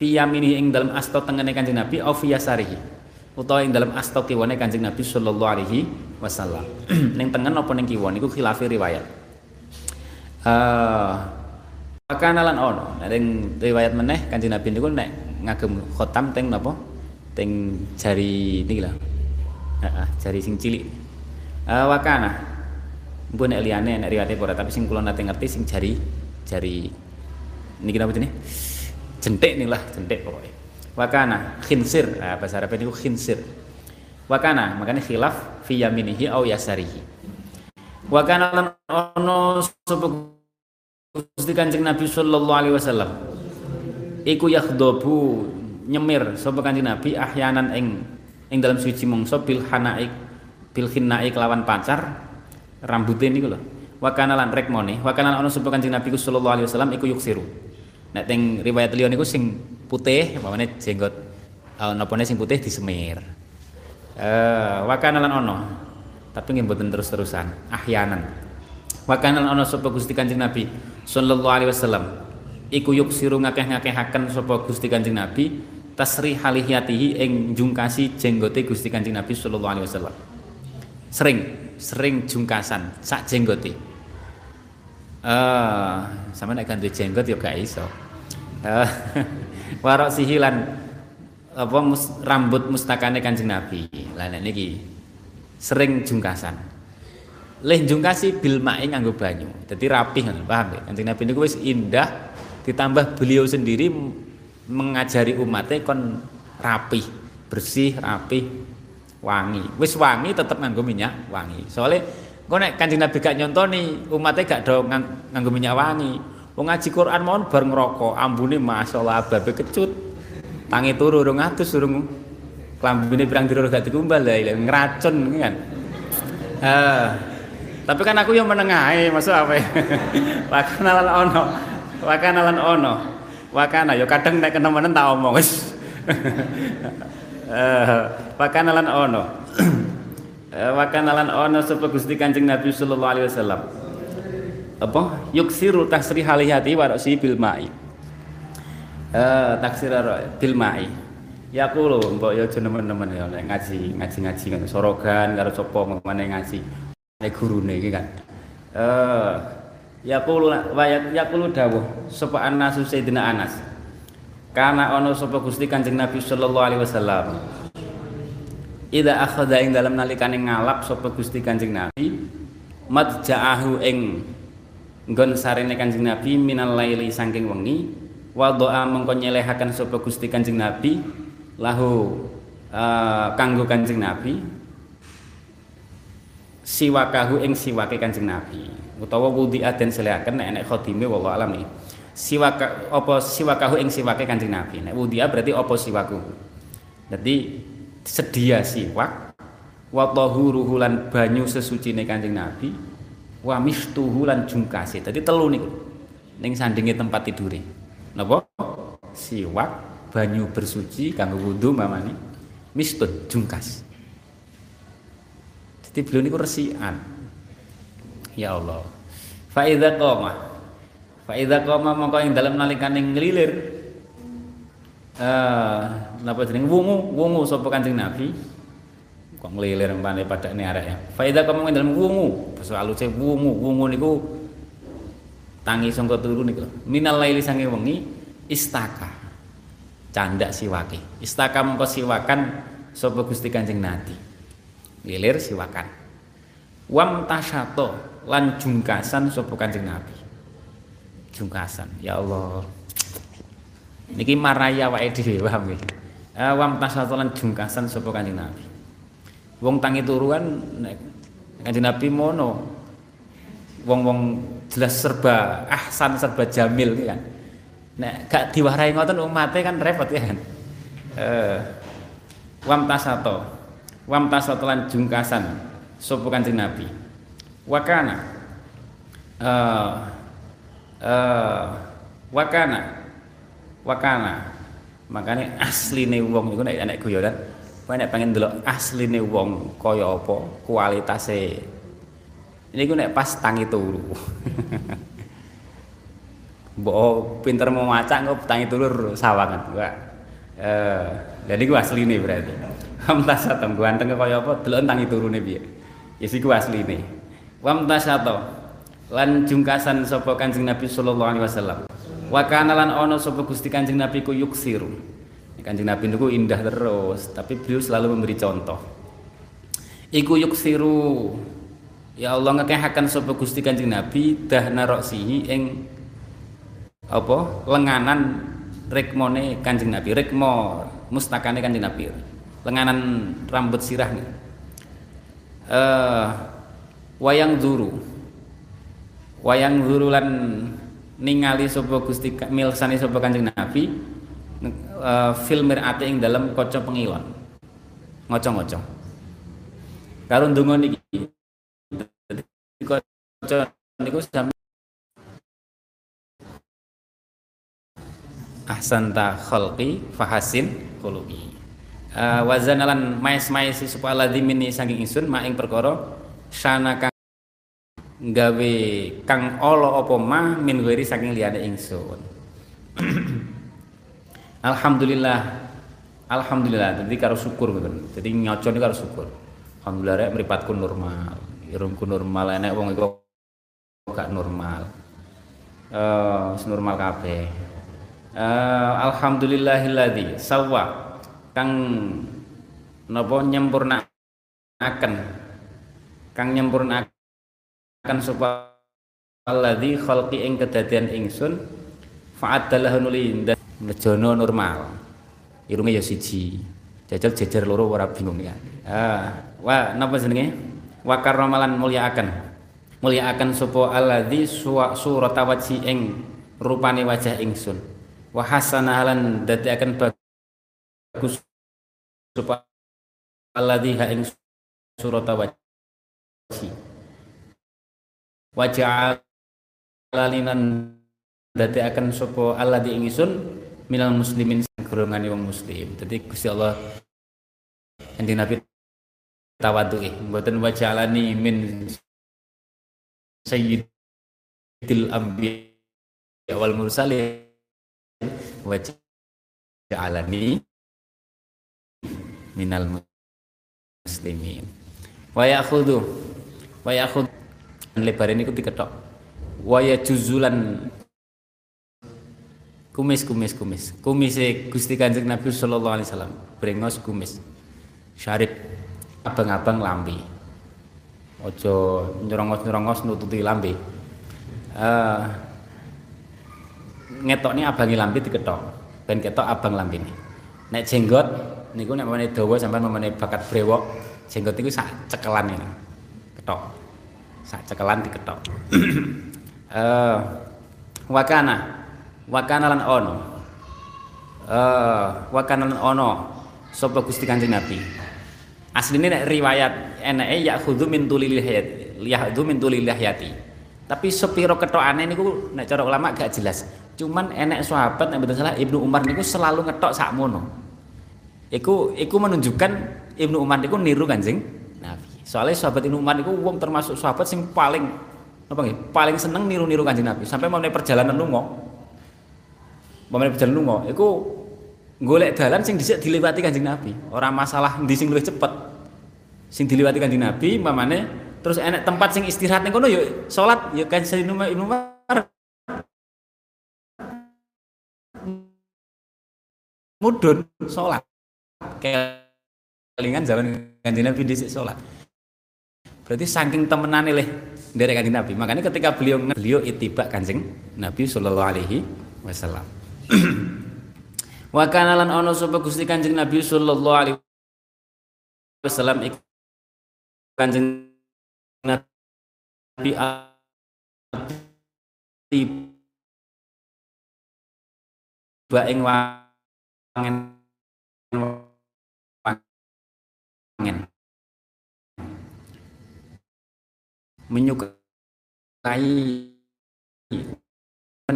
fi yamini ing dalam asto tengene Kanjeng Nabi au fi yasarihi. Utawa ing dalam asto kiwane Kanjeng Nabi sallallahu alaihi wasallam. Ning tengen apa ning kiwa niku khilafi riwayat. Uh, Pakana lan ono, nek riwayat meneh Kanjeng Nabi niku nek ngagem khotam teng napa? Teng jari niki lah. Heeh, jari sing cilik. Uh, wakana. Mpun nek liyane nek riwayate ora, tapi sing kula nate ngerti sing jari jari niki napa jenenge? Jentik nih lah, jentik pokoknya. Wakana khinsir, nah, bahasa Arab niku khinsir. Wakana, makanya khilaf fi yaminihi au yasarihi. Wakana lan ono sapa Gusti Kanjeng Nabi sallallahu alaihi wasallam. Iku yakhdobu nyemir sapa Kanjeng Nabi ahyanan ing ing dalam suci mongso bil hanaik bil khinnaik lawan pacar rambutnya niku lho. Wa kana lan rekmone wa kana ana sapa Kanjeng Nabi sallallahu alaihi wasallam iku yuksiru. Nek teng riwayat liya niku sing putih pamane jenggot uh, napane sing putih disemir. Eh uh, wa lan ana tapi nggih terus-terusan ahyanan. Wa kana ana sapa Gusti Kanjeng Nabi sallallahu alaihi wasallam. Iku yuksiru ngakeh-ngakehaken sapa Gusti Kanjeng Nabi tasri halihiyatihi ing jungkasi jenggote Gusti Kanjeng Nabi sallallahu alaihi wasallam. Sering sering jungkasan sak jenggote. Eh uh, sama nek ganti jenggot ya gak iso. Uh, warok sihilan apa mus, rambut mustakane Kanjeng Nabi. Lah niki sering jungkasan leh jungkasi bil mae nganggo banyu. Dadi rapih ngono, paham ya? Kanjeng Nabi niku wis indah ditambah beliau sendiri mengajari umatnya kon rapih, bersih, rapih, wangi. Wis wangi tetap nganggo minyak wangi. Soalnya Kok nek Kanjeng Nabi gak nyontoni, umatnya gak do ngang, nganggo minyak wangi. Wong ngaji Quran mohon bar ngerokok, ambune masyaallah babe kecut. Tangi turu urung atus urung klambine pirang dina gak dikumbal lah ngeracun kan. Uh, tapi kan aku yang menengahi, maksud apa ya? Wakana lan ono. Wakana lan ono. Wakana yo kadang nek kenemenen tak omong wis. Eh, wakana lan ono. Eh, wa kana lan ana sapa Gusti Kanjeng Nabi sallallahu alaihi wasallam apa yuksiru tasri halihati wa rasi bil ma'i eh taksir bil ma'i ya kulo mbok ya aja nemen-nemen ya ngaji ngaji-ngaji kan sorogan karo sapa mengene ngaji nek gurune iki kan eh ya kulo wa ya kulo dawuh sapa Anas Sayyidina Anas? Karena ana sapa Gusti Kanjeng Nabi sallallahu alaihi wasallam. Ida akhadha ing dalam nalikane ngalap sapa Gusti Kanjeng Nabi madja'ahu ing nggon sarene Kanjeng Nabi minal laili saking wengi wa doa mengko nyelehaken sapa Gusti Kanjeng Nabi lahu uh, kanggo Kanjeng Nabi siwakahu ing siwake Kanjeng Nabi utawa wudi aden selehaken nek enek khadime wallahu alam nih siwaka apa siwakahu ing siwake Kanjeng Nabi nek wudi berarti apa siwaku jadi sedia siwak wa tahuruhu lan banyu sesucine Kanjeng Nabi wa mistuhu lan jungkase. Dadi telu niku ning sandinge tempat tidure. Napa? Siwak, banyu bersuci kanggo wudu mamane, mistut jungkas. Jadi beliau niku resikan. Ya Allah. Fa idza qama. Fa idza qama mongko ing dalem nalikane nglilir eh napa jeneng wungu wungu sapa Kanjeng Nabi? Kok ngelilir empane padane arek ya? Faida kamu dalam wungu. Basa aluse wungu. Wungu niku tangi sangka turu niku minal laili sange wengi istaka. Candak siwake. Istaka mengko siwakan sapa Gusti Kanjeng Nabi lilir siwakan. Wam tasyato lan jungkasan sapa Kanjeng Nabi? Jungkasan ya Allah. Niki maraya wae dhewe paham eh, wam tasatolan jungkasan sapa kanjeng Nabi? Wong tangi turuan nek kanjeng Nabi mono. Wong-wong jelas serba ahsan serba jamil kan? Nek gak diwarai ngoten mate kan repot ya kan? Eh wam tasato wam tasatolan jungkasan sapa kanjeng Nabi. Wakana. Eh eh wakana. Wakana. Makanya asline wong iku nek nek guyonan kowe nek pengen delok asline wong kaya apa kualitase niku nek pas tangi turu. Mbok pinter mau maca kok tangi turu sawangan gua eh jadi gua asline berarti. Wam tasatom ganteng kaya apa? Delok tangi turune piye? Ya siku asline tasato lan jungkasan sapa Kanjeng Nabi sallallahu alaihi wasallam. Wa kana lan ana sapa Gusti Kanjeng Nabi ku yuksiru. Kanjeng Nabi niku indah terus tapi beliau selalu memberi contoh. Iku yuksiru. Ya Allah ngekehaken sapa Gusti Kanjeng Nabi dahna roksihi ing apa? Lenganan rekmone Kanjeng Nabi. Rekmo mustakane Kanjeng Nabi lenganan rambut sirah nih uh, wayang zuru wayang zuru lan ningali sapa Gusti milsani sapa Kanjeng Nabi uh, fil mir'ati ing dalam kaca pengilon. Ngoco-ngoco. Karo ndonga niki. Kaca niku sami ahsanta khalqi fahasin khuluqi. Uh, wazan lan mais-mais supaya ladimini saking ingsun mak ing perkara sana gawe kang ala apa mah min ghairi saking liyane ingsun. Alhamdulillah Alhamdulillah jadi karo syukur gitu jadi nyocone karo syukur. Alhamdulillah rek normal. Irungku normal enek wong iku gak normal. Eh uh, normal kabeh uh, alhamdulillahilladzi sawwa. Kang napa nyempurnakan kang nyempurnakan akan supaya alladzi khalqi ing kedadian ingsun fa'adalahu nuli nejono normal. Irunge ya siji. Jajal jejer loro ora bingung ya. Ah wah napa jenenge? Wa karramalan mulyaaken. Mulyaaken sapa alladzi surata wajhi ing rupane wajah ingsun wa hasanalan dadekaken bagus sapa alladzi ha ing surata wajhi wajah lalinan dadekaken sapa alladzi ingsun minal muslimin golongane wong muslim. Dadi Gusti Allah Kanjeng Nabi tawaduke mboten wajalani min sayyidil anbiya wal mursalin wajalani minal muslimin. Wa yakhudhu wa yakhudhu. Lebar ini diketok. Wa yajuzulan kumis kumis kumis. Kumis Gusti Kanjeng Nabi sallallahu alaihi wasallam. Brengos kumis. Syarif abang-abang lambe. Ojo nyerongos-nyerongos nututi lambe. Uh, ngetoknya abangi lambe diketok. Ben ketok abang lambe ini nek jenggot niku nek mamane dawa sampean mamane bakat brewok jenggot niku sak cekelan ini ketok. Sak cekelan diketok. Uh, wakana. Wakana lan ono. Uh, wakana lan ono. Sapa Gusti Kanjeng Nabi? Asline nek riwayat enake ya khudhu min tulil hayat ya khudhu min tulil hayati. Tapi sepiro ketokane niku nek cara ulama gak jelas cuman enek sahabat nek betul salah Ibnu Umar niku selalu ngetok sakmono iku iku menunjukkan Ibnu Umar niku niru Kanjeng Nabi soalnya sahabat Ibnu Umar niku wong termasuk sahabat sing paling apa nggih paling seneng niru-niru Kanjeng Nabi sampai mau perjalanan lunga Pemain berjalan lunga, iku golek dalan sing dhisik dilewati Kanjeng Nabi. Orang masalah ndi sing luwih cepet. Sing dilewati Kanjeng Nabi, mamane terus enek tempat sing istirahat ning kono yuk salat yuk kan Sayyidina Ibnu Umar. Mudun salat. Kelingan zaman Kanjeng Nabi dhisik salat. Berarti saking temenane leh dari Kanjeng Nabi. Makanya ketika beliau beliau itibak Kanjeng Nabi sallallahu alaihi wasallam. Wa kana lan ana sapa Gusti Kanjeng Nabi sallallahu alaihi wasallam Kanjeng Nabi tiba ing wangen wangen menyukai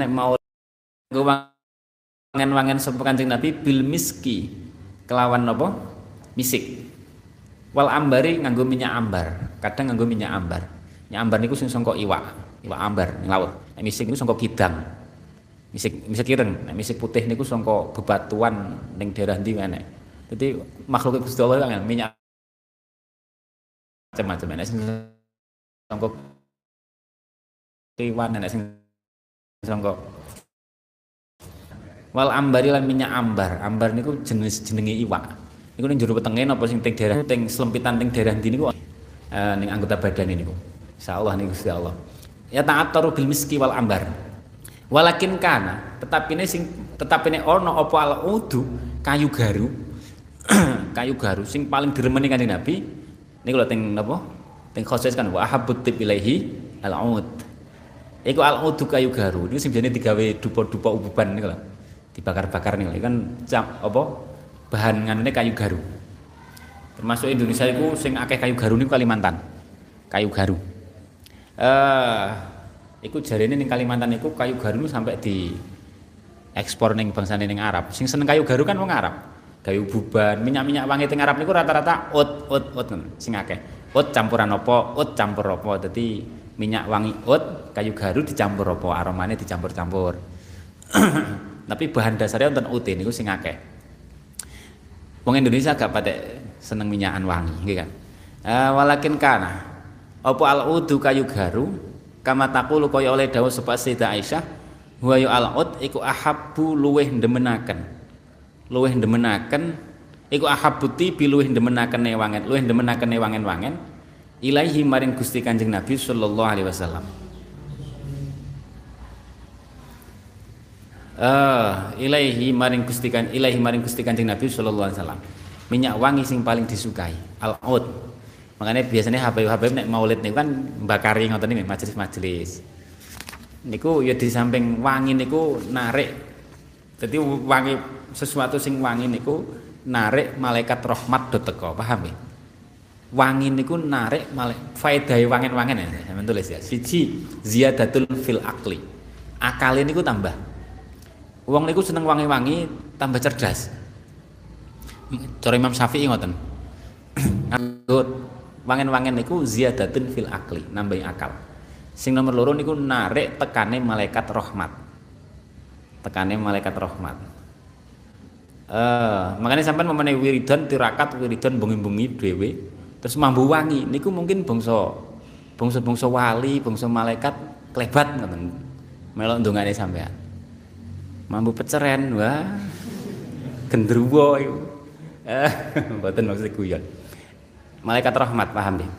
nek mau wangen-wangen sapa Kanjeng Nabi bil miski kelawan apa? Misik. Wal ambari nganggo minyak ambar. Kadang nganggo minyak ambar. Minyak ambar niku sing sangka iwak, iwak ambar ning laut. Misik niku sangka kidang. Misik misik ireng, nek misik putih niku sangka bebatuan ning daerah ndi enek. Dadi makhluk Gusti Allah kan minyak. Macam-macam sing sangka kewan sing sangka wal ambari lan minyak ambar. Ambar niku jenis jenenge iwak. Niku ning jero wetenge napa sing teng daerah teng selempitan teng daerah ndi niku? Uh, ning anggota badan ini niku. Insyaallah niku Gusti Allah. Ya ta'attaru bil miski wal ambar walakin kana tetapi ini sing tetapi ini ono apa al udu kayu garu. Kayu garu sing paling diremeni kanjeng Nabi niku lho teng napa? Teng khosis kan wa habbut ilaihi al ud Iku al udu kayu garu, ini sing biasanya digawe dupa-dupa ububan niku lho. Dibakar-bakar nih kan jam apa? Bahan nganune kayu garu. Termasuk Indonesia itu sing akeh kayu garu nih Kalimantan. Kayu garu. Eh uh, iku jarene ning Kalimantan iku kayu garu sampai di ekspor bangsa ning Arab. Sing seneng kayu garu kan wong Arab. Kayu buban minyak-minyak wangi teng Arab niku rata-rata ut ut ut sing akeh. Ut campuran apa? Ut campur apa? Dadi minyak wangi ut kayu garu dicampur apa? Aromane dicampur-campur. Tapi bahan dasarnya wonten ute niku sing akeh. Wong Indonesia gak pada seneng minyakan wangi nggih kan? Uh, walakin kana apa al udu kayu garu kama taqulu kaya oleh dawuh sapa Sayyidah Aisyah wa yu al ud iku ahabbu luweh ndemenaken. Luweh ndemenaken iku ahabbu tibi luweh ndemenaken wangen luweh ndemenaken wangen-wangen ilahi maring Gusti Kanjeng Nabi sallallahu alaihi wasallam. Uh, ilaihi maring gustikan ilaihi maring gusti kanjeng Nabi sallallahu alaihi wasallam. Minyak wangi sing paling disukai al ud makanya biasanya Habib-Habib nek maulid niku kan bakari ngoten niku majelis-majelis. Niku ya di samping wangi niku narik. Jadi wangi sesuatu sing wangi niku narik malaikat rahmat do teko paham ya? Wangi niku narik malaikat faedahe wangen-wangen ya sampeyan tulis ya. Siji ziyadatul fil akli. Akal niku tambah. Wong niku seneng wangi-wangi tambah cerdas. Cara Imam Syafi'i ngoten wangen-wangen niku ziyadatun fil akli nambahi akal Sing nomor loro niku narik tekane malaikat rahmat. Tekane malaikat rahmat. Eh, uh, makanya sampai memenuhi wiridan tirakat wiridan bengi-bengi dhewe terus mambu wangi niku mungkin bangsa bangsa-bangsa wali, bangsa malaikat klebat ngoten. Melok ndongane sampean. Mambu peceren, wah. Gendruwo iku. Eh, mboten maksud guyon. Malaikat rahmat paham deh.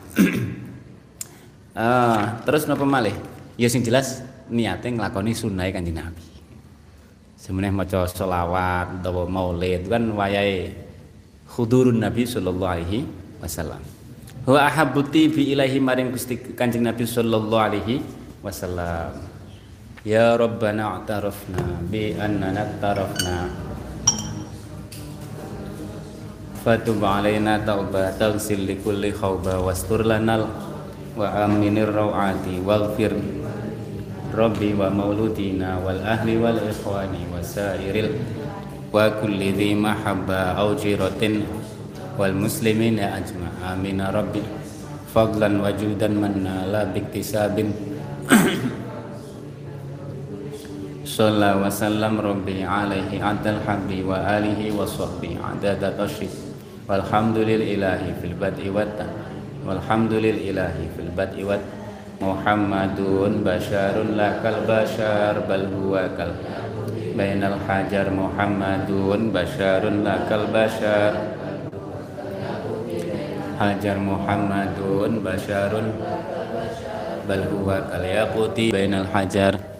Uh, terus napa malih? Ya sing jelas niate nglakoni sunah Kanjeng Nabi. Semeneh maca selawat utawa maulid kan wayahe hudurun Nabi sallallahu alaihi wasallam. Wa ahabbuti bi ilahi maring Gusti Kanjeng Nabi sallallahu alaihi wasallam. Ya Rabbana a'tarafna bi annana tarafna Fatub alaina taubatan taghsil li kulli khawba wastur lanal wa aminir rawati waghfir Rabbi wa mauludina wal ahli wal ikhwani wa sairil wa kulli dhi mahabba aw jiratin wal muslimina ajma amin rabbi fadlan wa judan manna la biktisabin. Sallallahu walhamdulillahi fil bad'i wa walhamdulillahi fil bad'i wat Muhammadun basyarun lakal basyar bal huwa kal bainal hajar. Muhammadun basyarun lakal basyar hajar Muhammadun basyarun bal huwa kal. Yaquti bainal hajar